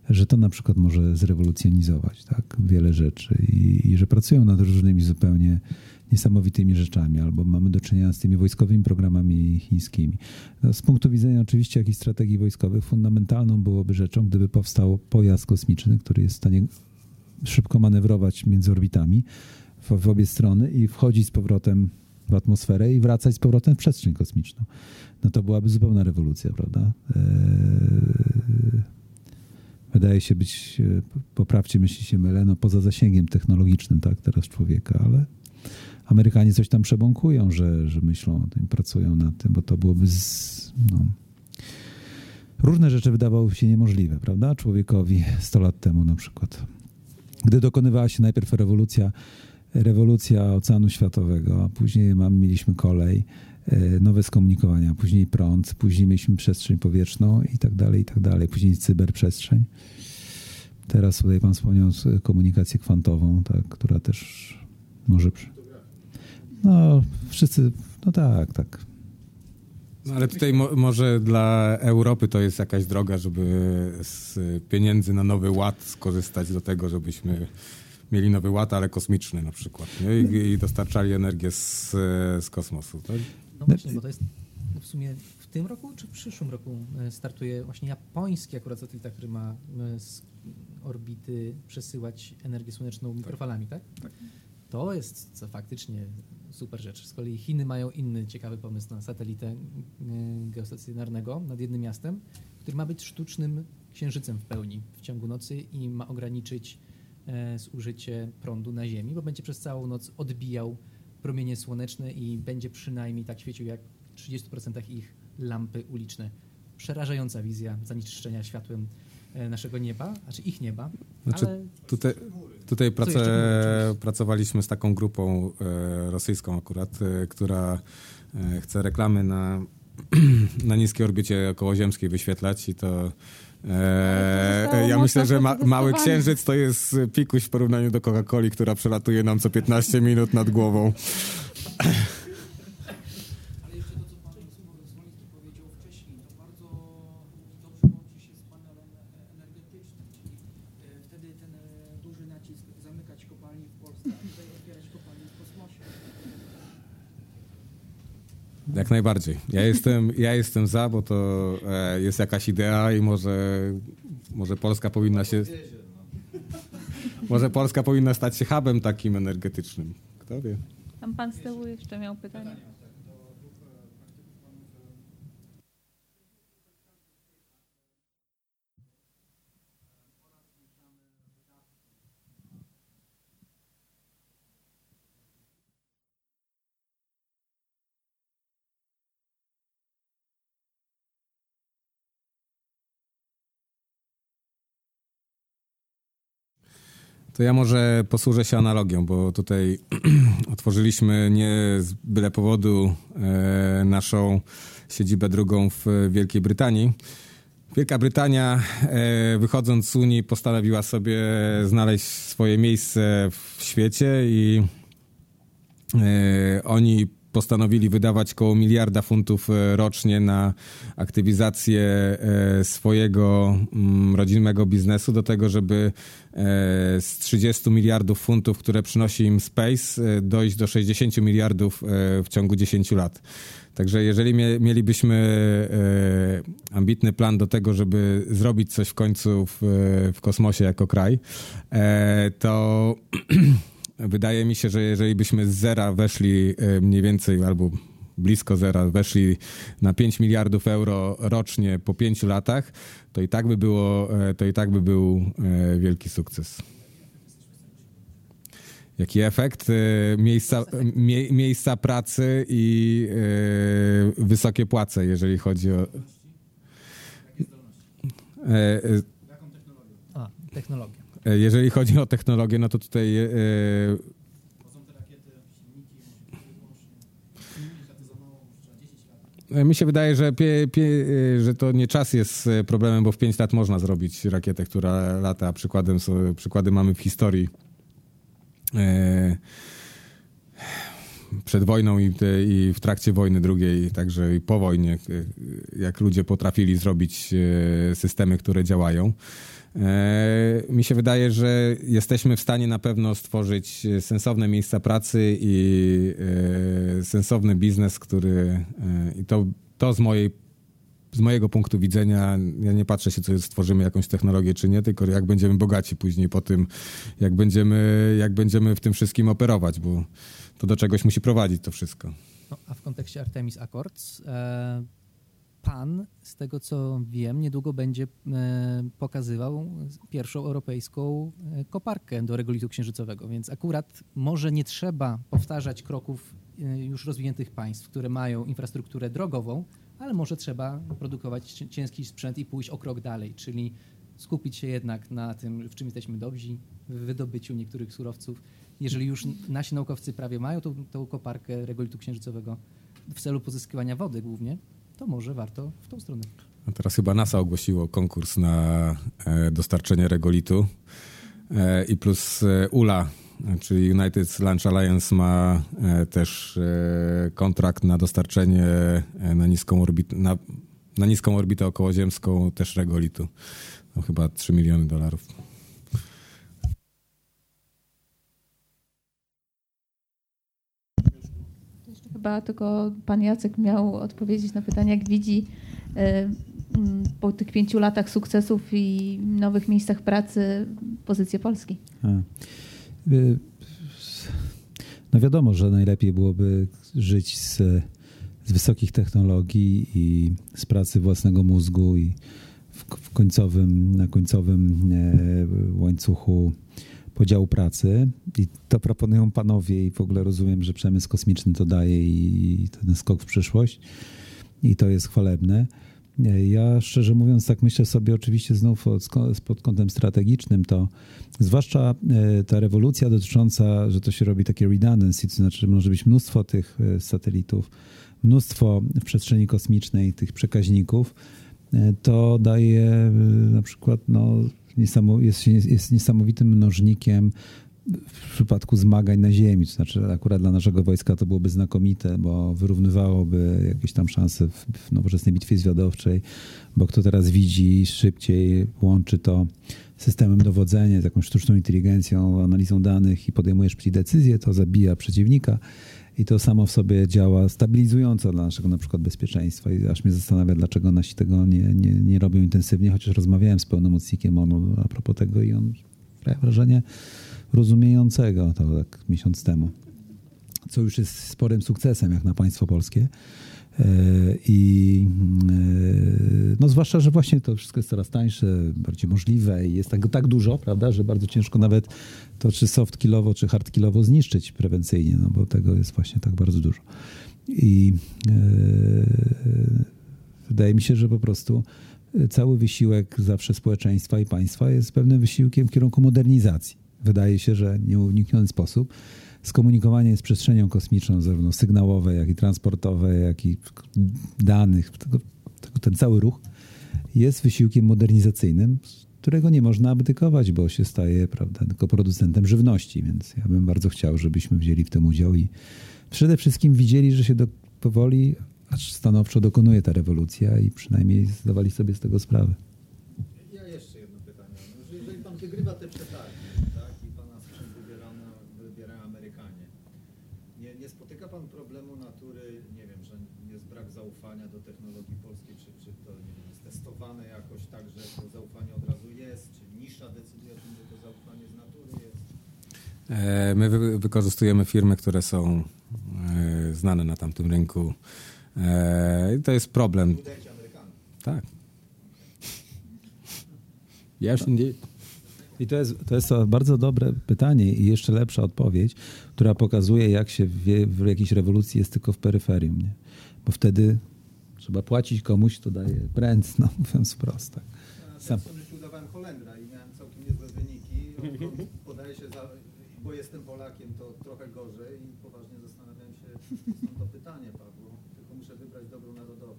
że to na przykład może zrewolucjonizować tak, wiele rzeczy i, i że pracują nad różnymi zupełnie niesamowitymi rzeczami, albo mamy do czynienia z tymi wojskowymi programami chińskimi. No, z punktu widzenia oczywiście jakichś strategii wojskowych fundamentalną byłoby rzeczą, gdyby powstał pojazd kosmiczny, który jest w stanie szybko manewrować między orbitami w, w obie strony i wchodzić z powrotem w atmosferę i wracać z powrotem w przestrzeń kosmiczną. No to byłaby zupełna rewolucja, prawda? Eee, wydaje się być, e, poprawcie, myśli się mylę, no poza zasięgiem technologicznym, tak, teraz człowieka, ale Amerykanie coś tam przebąkują, że, że myślą o tym, pracują nad tym, bo to byłoby z, no, różne rzeczy wydawały się niemożliwe, prawda? Człowiekowi 100 lat temu na przykład. Gdy dokonywała się najpierw rewolucja, rewolucja Oceanu Światowego, a później mam, mieliśmy kolej, e, nowe skomunikowania, później prąd, później mieliśmy przestrzeń powietrzną i tak dalej, i tak dalej, później cyberprzestrzeń. Teraz tutaj pan wspomniał komunikację kwantową, tak, która też może... No, wszyscy, no tak, tak. No, ale tutaj mo może dla Europy to jest jakaś droga, żeby z pieniędzy na nowy ład skorzystać do tego, żebyśmy mieli nowy ład, ale kosmiczny na przykład. Nie? I, I dostarczali energię z, z kosmosu. Tak? No właśnie, bo to jest w sumie w tym roku czy w przyszłym roku e, startuje właśnie japoński akurat satelita, który ma e, z orbity przesyłać energię słoneczną mikrofalami, tak? To jest co faktycznie super rzecz. Z kolei Chiny mają inny ciekawy pomysł na satelitę e, geostacjonarnego nad jednym miastem, który ma być sztucznym księżycem w pełni w ciągu nocy i ma ograniczyć e, zużycie prądu na Ziemi, bo będzie przez całą noc odbijał promienie słoneczne i będzie przynajmniej tak świecił jak w 30% ich lampy uliczne. Przerażająca wizja zanieczyszczenia światłem e, naszego nieba, znaczy ich nieba. Znaczy, Ale tutaj, tutaj prace, pracowaliśmy z taką grupą e, rosyjską akurat, e, która e, chce reklamy na, [CLEARS THROAT] na niskiej orbicie okołoziemskiej wyświetlać i to e, ja myślę, że ma, Mały. Księżyc to jest pikuś w porównaniu do Coca-Coli, która przelatuje nam co 15 minut nad głową. Jak najbardziej. Ja jestem, ja jestem za, bo to e, jest jakaś idea i może, może Polska powinna się. Może Polska powinna stać się hubem takim energetycznym. Kto wie? Tam pan z tyłu jeszcze miał pytanie. To ja może posłużę się analogią, bo tutaj [CLEARS THROAT] otworzyliśmy nie z byle powodu e, naszą siedzibę drugą w Wielkiej Brytanii. Wielka Brytania, e, wychodząc z Unii, postanowiła sobie znaleźć swoje miejsce w świecie i E, Oni postanowili wydawać koło miliarda funtów e, rocznie na aktywizację e, swojego mm, rodzinnego biznesu do tego, żeby e, z 30 miliardów funtów, które przynosi im Space, dojść do 60 miliardów w ciągu 10 lat. Także jeżeli mie- mielibyśmy ambitny plan do tego, żeby zrobić coś w końcu w, w kosmosie jako kraj, to [CLEARS THROAT] wydaje mi się, że jeżeli byśmy z zera weszli e, mniej więcej albo blisko zera, weszli na 5 miliardów euro rocznie po 5 latach, to i tak by było, e, to i tak by był e, wielki sukces. Jaki efekt? Miejsca, mie, miejsca pracy i wysokie płace, jeżeli chodzi o. E, e, a, technologia. E, Jeżeli chodzi o technologię, no to tutaj e, e, mi się wydaje, że, pie, pie, że to nie czas jest problemem, bo w 5 lat można zrobić rakietę, która lata. Przykładem, przykłady mamy w historii. Przed wojną i, i w trakcie wojny drugiej, także i po wojnie, jak ludzie potrafili zrobić systemy, które działają. E, Mi się wydaje, że jesteśmy w stanie na pewno stworzyć e, sensowne miejsca pracy i e, sensowny biznes, który i to, to z mojej z mojego punktu widzenia, ja nie patrzę się, co stworzymy jakąś technologię czy nie, tylko jak będziemy bogaci później po tym, jak będziemy, jak będziemy w tym wszystkim operować, bo to do czegoś musi prowadzić to wszystko. No, a w kontekście Artemis Accords, pan, z tego co wiem, niedługo będzie e, pokazywał pierwszą europejską e, koparkę do regolitu księżycowego, więc akurat może nie trzeba powtarzać kroków e, już rozwiniętych państw, które mają infrastrukturę drogową, ale może trzeba produkować cię- ciężki sprzęt i pójść o krok dalej, czyli skupić się jednak na tym, w czym jesteśmy dobrzy, w wydobyciu niektórych surowców. Jeżeli już nasi naukowcy prawie mają tą, tą koparkę regolitu księżycowego w celu pozyskiwania wody głównie, to może warto w tą stronę. A teraz chyba NASA ogłosiło konkurs na e, dostarczenie regolitu e, i plus e, ULA, czyli United Launch Alliance ma też kontrakt na dostarczenie na niską, orbit, na, na niską orbitę okołoziemską też regolitu. No, chyba 3 miliony dolarów. Chyba tylko pan Jacek miał odpowiedzieć na pytanie, jak widzi e, po tych pięciu latach sukcesów i nowych miejscach pracy pozycję Polski. Y, No wiadomo, że najlepiej byłoby żyć z, z wysokich technologii i z pracy własnego mózgu i w, w końcowym, na końcowym e, łańcuchu podziału pracy. I to proponują panowie i w ogóle rozumiem, że przemysł kosmiczny to daje i, ten skok w przyszłość. I to jest chwalebne. Ja szczerze mówiąc, tak myślę sobie oczywiście znów pod kątem strategicznym, to zwłaszcza e, ta rewolucja dotycząca, że to się robi takie redundancy, to znaczy może być mnóstwo tych e, satelitów, mnóstwo w przestrzeni kosmicznej tych przekaźników, e, to daje na przykład no, jest, jest niesamowitym mnożnikiem w przypadku zmagań na ziemi. To znaczy akurat dla naszego wojska to byłoby znakomite, bo wyrównywałoby jakieś tam szanse w, w nowoczesnej bitwie zwiadowczej, bo kto teraz widzi szybciej, łączy to systemem dowodzenia, z jakąś sztuczną inteligencją, analizą danych i podejmuje szybciej decyzje, to zabija przeciwnika. I to samo w sobie działa stabilizująco dla naszego na przykład bezpieczeństwa. I aż mnie zastanawia, dlaczego nasi tego nie, nie, nie robią intensywnie, chociaż rozmawiałem z pełnomocnikiem ONU a propos tego i on sprawia wrażenie rozumiejącego to tak miesiąc temu. Co już jest sporym sukcesem, jak na państwo polskie. E, I e, no zwłaszcza, że właśnie to wszystko jest coraz tańsze, bardziej możliwe i jest tego tak dużo, prawda, że bardzo ciężko nawet to czy soft-killowo, czy hard-killowo zniszczyć prewencyjnie, no bo tego jest właśnie tak bardzo dużo. I e, wydaje mi się, że po prostu cały wysiłek zawsze społeczeństwa i państwa jest pewnym wysiłkiem w kierunku modernizacji. Wydaje się, że nieunikniony sposób skomunikowanie z przestrzenią kosmiczną, zarówno sygnałowe, jak i transportowe, jak i danych, tego, tego, ten cały ruch jest wysiłkiem modernizacyjnym, którego nie można abdykować, bo się staje prawda, tylko producentem żywności, więc ja bym bardzo chciał, żebyśmy wzięli w tym udział i przede wszystkim widzieli, że się do, powoli, acz stanowczo dokonuje ta rewolucja i przynajmniej zdawali sobie z tego sprawę. Ja jeszcze jedno pytanie. No, że jeżeli pan wygrywa te przetargi, tak, i pana sprzęt wybierano, wybierają Amerykanie, nie, nie spotyka pan problemu natury, nie wiem, że jest brak zaufania do technologii polskiej, czy, czy to nie wiem, jest testowane jakoś tak, że to zaufanie od razu jest, czy nisza decyduje o tym, że to zaufanie z natury jest? E, My wy- wykorzystujemy firmy, które są e, znane na tamtym rynku. E, I to jest problem. Tak. Yes, indeed. I to jest, to jest to bardzo dobre pytanie i jeszcze lepsza odpowiedź, która pokazuje, jak się wie, w jakiejś rewolucji jest tylko w peryferium. Nie? Bo wtedy trzeba płacić komuś, to daje pręd, no mówiąc wprost. Tak. Ja Sam. w swoim życiu udawałem Holendra i miałem całkiem niezłe wyniki. On Podaje się, za, bo jestem Polakiem, to trochę gorzej i poważnie zastanawiam się, skąd to pytanie padło. Tylko muszę wybrać dobrą narodową.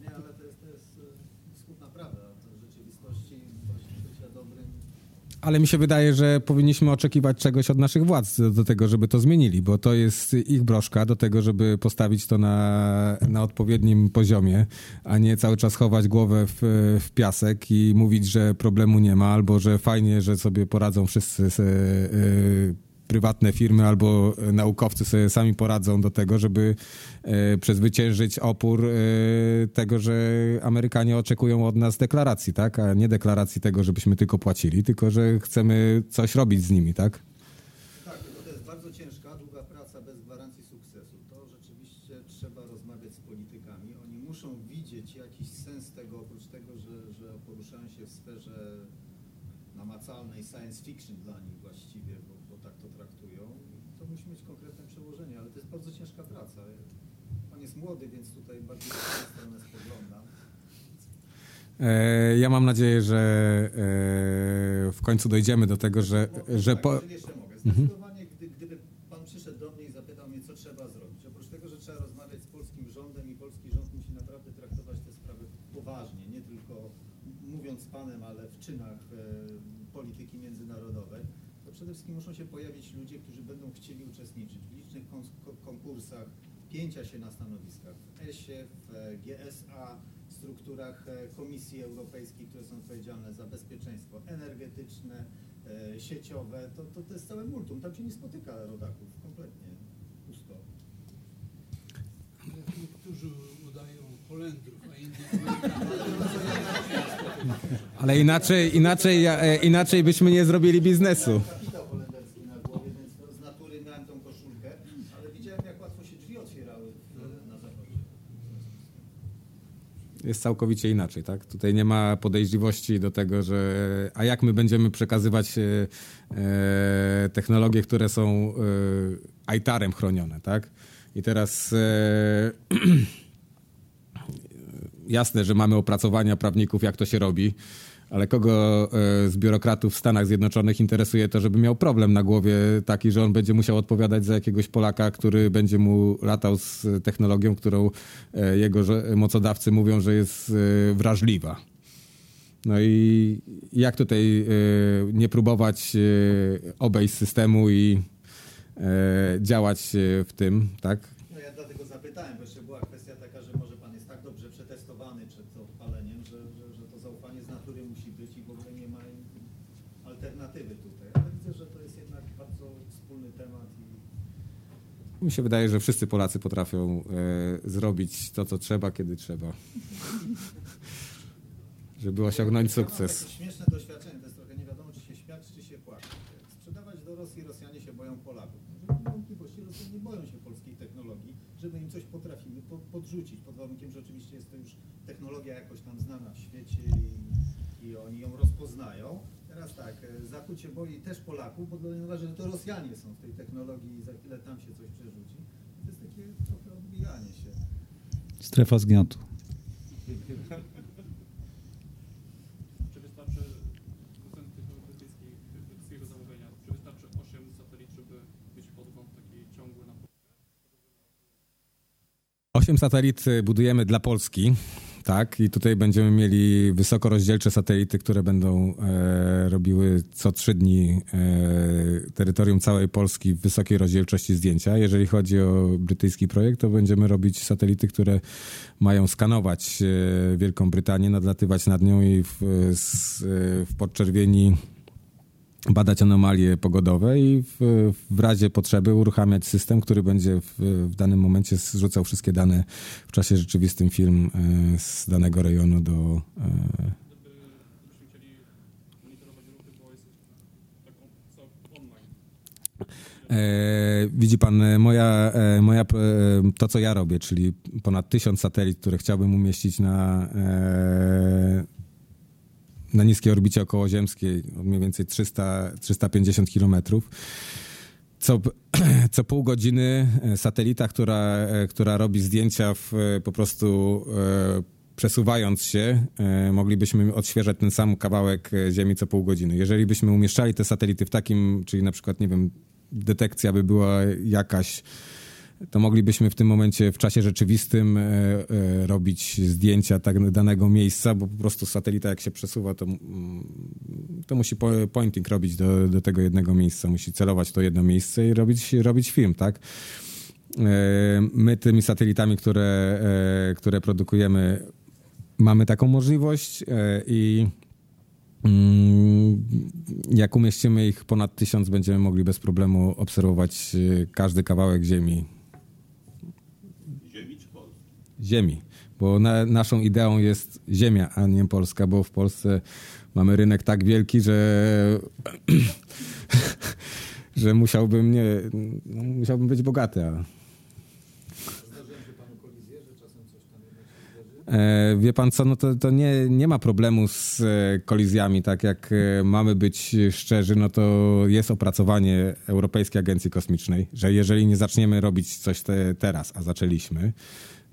Nie, [LAUGHS] ale to jest, to jest e, smutna prawda. To w rzeczywistości właśnie bycia dobrym Ale mi się wydaje, że powinniśmy oczekiwać czegoś od naszych władz do, tego, żeby to zmienili, bo to jest ich broszka do tego, żeby postawić to na, na odpowiednim poziomie, a nie cały czas chować głowę w, w piasek i mówić, że problemu nie ma, albo że fajnie, że sobie poradzą wszyscy se, y, prywatne firmy albo naukowcy sobie sami poradzą do tego, żeby e, przezwyciężyć opór e, tego, że Amerykanie oczekują od nas deklaracji, tak? A nie deklaracji tego, żebyśmy tylko płacili, tylko że chcemy coś robić z nimi? Tak, tylko to jest bardzo ciężka, długa praca bez gwarancji sukcesu. To rzeczywiście trzeba rozmawiać z politykami. Oni muszą widzieć jakiś sens tego, oprócz tego, że, że poruszają się w sferze namacalnej science fiction dla nich właściwie, bo, bo tak to traktują. I to musi mieć konkretne przełożenie, ale to jest bardzo ciężka praca. Pan jest młody, więc tutaj bardziej w tę stronę spoglądam. E, Ja mam nadzieję, że e, w końcu dojdziemy do tego, że, że po, jeżeli jeszcze mogę. Zdecydowanie, gdy, gdyby pan przyszedł do mnie i zapytał mnie, co trzeba zrobić, oprócz tego, że trzeba rozmawiać z polskim rządem i polski rząd musi naprawdę traktować te sprawy poważnie, nie tylko mówiąc z panem, ale w czynach e, polityki międzynarodowej, to przede wszystkim muszą się pojawić ludzie, którzy będą chcieli uczestniczyć w licznych konkursach, pięcia się na stanowiskach w ESie, w e, GSA, strukturach e, Komisji Europejskiej, które są odpowiedzialne za bezpieczeństwo energetyczne, e, sieciowe, to, to, to jest całe multum. Tam się nie spotyka rodaków, kompletnie pusto. Niektórzy udają Holendrów, a inni ale inaczej, inaczej, e, inaczej byśmy nie zrobili biznesu. Kapitał holenderski na głowie, więc to z natury miałem tą koszulkę, ale widziałem jak łatwo się drzwi otwierały w, na zachodzie. Jest całkowicie inaczej, tak? Tutaj nie ma podejrzliwości do tego, że a jak my będziemy przekazywać e, e, technologie, które są e, ITAR-em chronione, tak? I teraz e, [CLEARS THROAT] jasne, że mamy opracowania prawników, jak to się robi, ale kogo e, z biurokratów w Stanach Zjednoczonych interesuje to, żeby miał problem na głowie taki, że on będzie musiał odpowiadać za jakiegoś Polaka, który będzie mu latał z technologią, którą e, jego mocodawcy mówią, że jest e, wrażliwa. No i jak tutaj nie próbować obejść systemu i działać w tym, tak? Mi się wydaje, że wszyscy Polacy potrafią e, zrobić to, co trzeba, kiedy trzeba. [LAUGHS] Żeby osiągnąć sukces. śmieszne doświadczenie, to jest trochę nie wiadomo, czy się śmiać, czy się płakać. Sprzedawać do Rosji Rosjanie się boją Polaków. No, nie mam wątpliwości, Rosjanie boją się polskiej technologii, że my im coś potrafimy po, podrzucić, pod warunkiem, że oczywiście jest to już technologia jakoś tam znana w świecie i, i oni ją rozpoznają. Teraz tak, e, Zachód się boi też Polaków, bo nich uważa, że to Rosjanie są w tej technologii i za chwilę tam się coś przerzuci. To jest takie trochę odbijanie się. Strefa zgniatu. Czy wystarczy procent tych brytyjskich, brytyjskiego zamówienia, czy wystarczy 8 satelit, żeby mieć podgląd taki ciągły na Osiem satelit y, budujemy dla Polski, tak? I tutaj będziemy mieli wysokorozdzielcze satelity, które będą e, robiły co trzy dni e, terytorium całej Polski w wysokiej rozdzielczości zdjęcia. Jeżeli chodzi o brytyjski projekt, to będziemy robić satelity, które mają skanować e, Wielką Brytanię, nadlatywać nad nią i w, s, e, w podczerwieni badać anomalie pogodowe i w, w razie potrzeby uruchamiać system, który będzie w, w danym momencie zrzucał wszystkie dane w czasie rzeczywistym film e, z danego rejonu do. E. E, widzi pan, moja, moja, to co ja robię, czyli ponad tysiąc satelit, które chciałbym umieścić na, na niskiej orbicie okołoziemskiej, mniej więcej 300, 350 kilometrów. Co, [CLEARS THROAT] co pół godziny e, satelita, która, e, która robi zdjęcia w, e, po prostu przesuwając się, moglibyśmy odświeżać ten sam kawałek Ziemi co pół godziny. Jeżeli byśmy umieszczali te satelity w takim, czyli na przykład, nie wiem, detekcja by była jakaś, to moglibyśmy w tym momencie w czasie rzeczywistym e, e, robić zdjęcia tak danego miejsca, bo po prostu satelita jak się przesuwa, to, to musi po- pointing robić do, do tego jednego miejsca, musi celować to jedno miejsce i robić, robić film, tak? E, My tymi satelitami, które, które produkujemy, mamy taką możliwość i mm, jak umieścimy ich ponad tysiąc, będziemy mogli bez problemu obserwować każdy kawałek Ziemi. Ziemi bo na, naszą ideą jest Ziemia, a nie Polska, bo w Polsce mamy rynek tak wielki, że, [CLEARS THROAT] że musiałbym nie, musiałbym być bogaty. A... E, Wie pan co, no to, to nie, nie ma problemu z e, kolizjami, tak jak e, mamy być szczerzy, no to jest opracowanie Europejskiej Agencji Kosmicznej, że jeżeli nie zaczniemy robić coś te, teraz, a zaczęliśmy,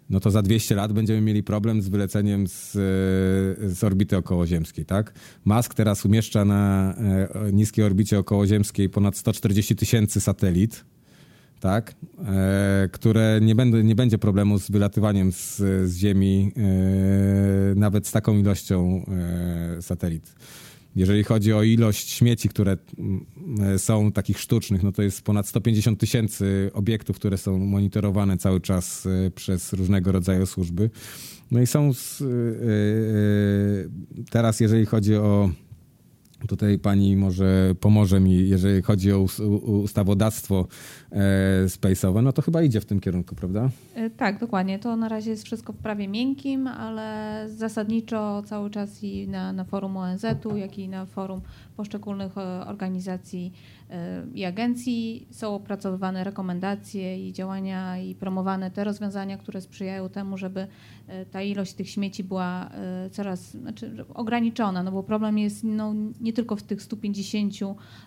no to za 200 lat będziemy mieli problem z wyleceniem z, e, z orbity okołoziemskiej, tak? Musk teraz umieszcza na e, niskiej orbicie okołoziemskiej ponad 140 tysięcy satelit, tak, e, które nie, będą, nie będzie problemu z wylatywaniem z, z Ziemi nawet z taką ilością satelit. Jeżeli chodzi o ilość śmieci, które mm, e, są takich sztucznych, no to jest ponad 150 tysięcy obiektów, które są monitorowane cały czas e, przez różnego rodzaju służby. No i są z, e, teraz, jeżeli chodzi o Tutaj pani może pomoże mi, jeżeli chodzi o ustawodawstwo e, space'owe, no to chyba idzie w tym kierunku, prawda? E, Tak, dokładnie. To na razie jest wszystko w prawie miękkim, ale zasadniczo cały czas i na, na forum ONZ-u, jak i na forum poszczególnych e, organizacji i agencji są opracowywane rekomendacje i działania i promowane te rozwiązania, które sprzyjają temu, żeby e, ta ilość tych śmieci była e, coraz znaczy, ograniczona, no bo problem jest no, nie tylko w tych 150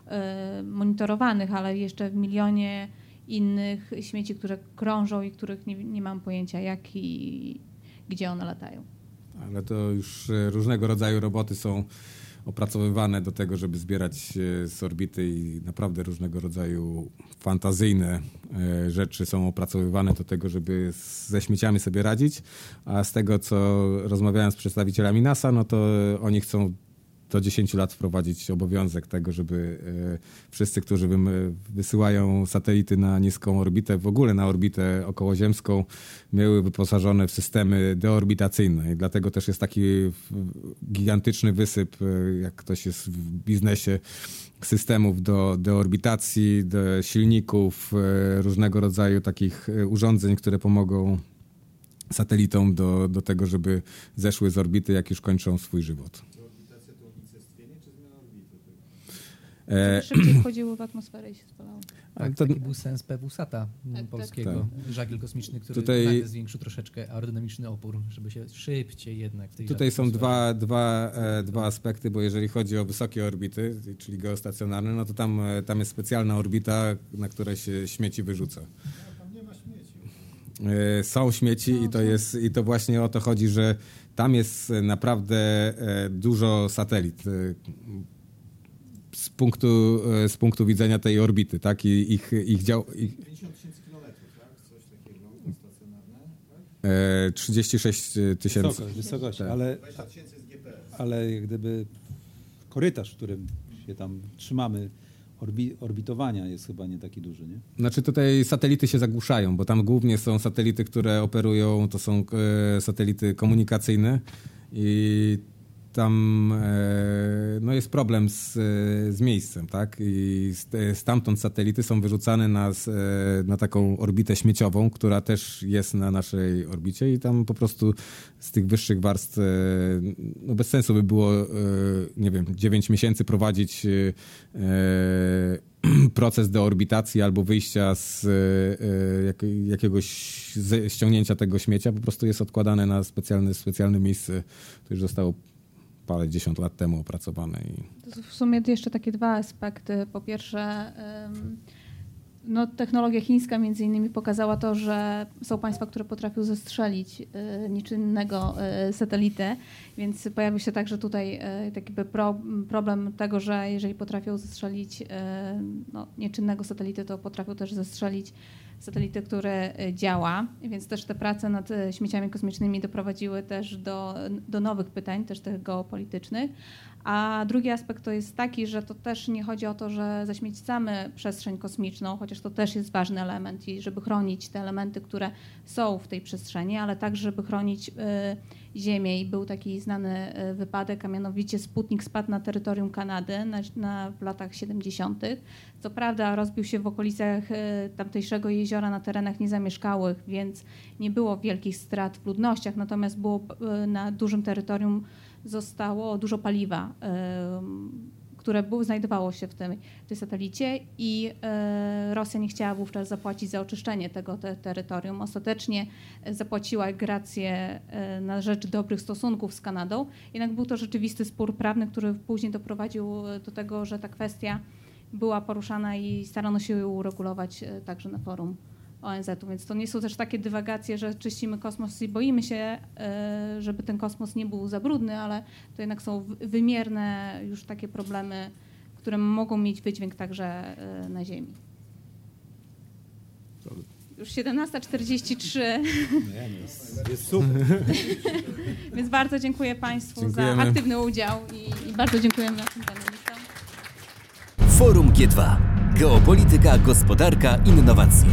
e, monitorowanych, ale jeszcze w milionie innych śmieci, które krążą i których nie, nie mam pojęcia jak i gdzie one latają. Ale to już różnego rodzaju roboty są opracowywane do tego, żeby zbierać e, z orbity i naprawdę różnego rodzaju fantazyjne e, rzeczy są opracowywane do tego, żeby ze śmieciami sobie radzić. A z tego, co rozmawiałem z przedstawicielami NASA, no to oni chcą do 10 lat wprowadzić obowiązek tego, żeby e, wszyscy, którzy wysyłają satelity na niską orbitę, w ogóle na orbitę okołoziemską, miały wyposażone w systemy deorbitacyjne. I dlatego też jest taki gigantyczny wysyp, e, jak ktoś jest w biznesie, systemów do deorbitacji, do silników, e, różnego rodzaju takich urządzeń, które pomogą satelitom do, do tego, żeby zeszły z orbity, jak już kończą swój żywot. Orbitacja to unicestwienie czy zmiana orbity? E, [CLEARS THROAT] szybciej wchodziły w atmosferę i się spalały. ale Tak, to, taki był sens PWSATA m, tak. polskiego, żagiel kosmiczny, który Tutaj- zwiększył troszeczkę aerodynamiczny opór, żeby się szybciej jednak w tej Tutaj są dwa, dwa, e, dwa aspekty, bo jeżeli chodzi o wysokie orbity, czyli geostacjonarne, no to tam, e, tam jest specjalna orbita, na której się śmieci wyrzuca. Tam nie ma śmieci. E, Są śmieci i to, jest, i to właśnie o to chodzi, że tam jest naprawdę dużo satelit. Z punktu, e, z punktu widzenia tej orbity, tak? I ich, ich dział. Ich, 50 tysięcy kilometrów, tak? Coś takiego, stacjonarne, tak? e, 36 tysięcy. Wysokość, wysokość, Tak. ale, 20 tysięcy jest GPS. ale jak gdyby korytarz, w którym się tam trzymamy, orbi, orbitowania jest chyba nie taki duży, nie? Znaczy tutaj satelity się zagłuszają, bo tam głównie są satelity, które operują, to są e, satelity komunikacyjne i tam e, no jest problem z, e, z miejscem, tak? I st- stamtąd satelity są wyrzucane na, e, na taką orbitę śmieciową, która też jest na naszej orbicie i tam po prostu z tych wyższych warstw no bez sensu by było, nie wiem, 9 miesięcy prowadzić [CLEARS THROAT] proces deorbitacji albo wyjścia z jak, jakiegoś ściągnięcia tego śmiecia, po prostu jest odkładane na specjalne, specjalne miejsce. To już zostało parę dziesiąt lat temu opracowane. I... W sumie jeszcze takie dwa aspekty. Po pierwsze, no, technologia chińska między innymi pokazała to, że są państwa, które potrafią zestrzelić e, nieczynnego e, satelitę, więc pojawił się także tutaj e, taki problem tego, że jeżeli potrafią zestrzelić no, nieczynnego satelity, to potrafią też zestrzelić satelity, które e, działa, więc też te prace nad e, śmieciami kosmicznymi doprowadziły też do, do nowych pytań, też tych geopolitycznych. A drugi aspekt to jest taki, że to też nie chodzi o to, że zaśmiecamy przestrzeń kosmiczną, chociaż to też jest ważny element i żeby chronić te elementy, które są w tej przestrzeni, ale także żeby chronić y, Ziemię. I był taki znany y, wypadek, a mianowicie Sputnik spadł na terytorium Kanady na, na, w latach 70. Co prawda rozbił się w okolicach y, tamtejszego jeziora na terenach niezamieszkałych, więc nie było wielkich strat w ludnościach, natomiast było y, na dużym terytorium zostało dużo paliwa, które było, znajdowało się w tym, tej satelicie i y, Rosja nie chciała wówczas zapłacić za oczyszczenie tego te, terytorium. Ostatecznie y, zapłaciła grację y, na rzecz dobrych stosunków z Kanadą, jednak był to rzeczywisty spór prawny, który później doprowadził do tego, że ta kwestia była poruszana i starano się ją uregulować także na forum ONZ-u, więc to nie są też takie dywagacje, że czyścimy kosmos i boimy się, e, żeby ten kosmos nie był za brudny, ale to jednak są wy- wymierne już takie problemy, które mogą mieć wydźwięk także e, na Ziemi. Już 17.43, Jest super. [LAUGHS] więc bardzo dziękuję Państwu Dziękujemy. za aktywny udział i, i bardzo dziękujemy naszym panelistom. Forum G2. Geopolityka, gospodarka, innowacje.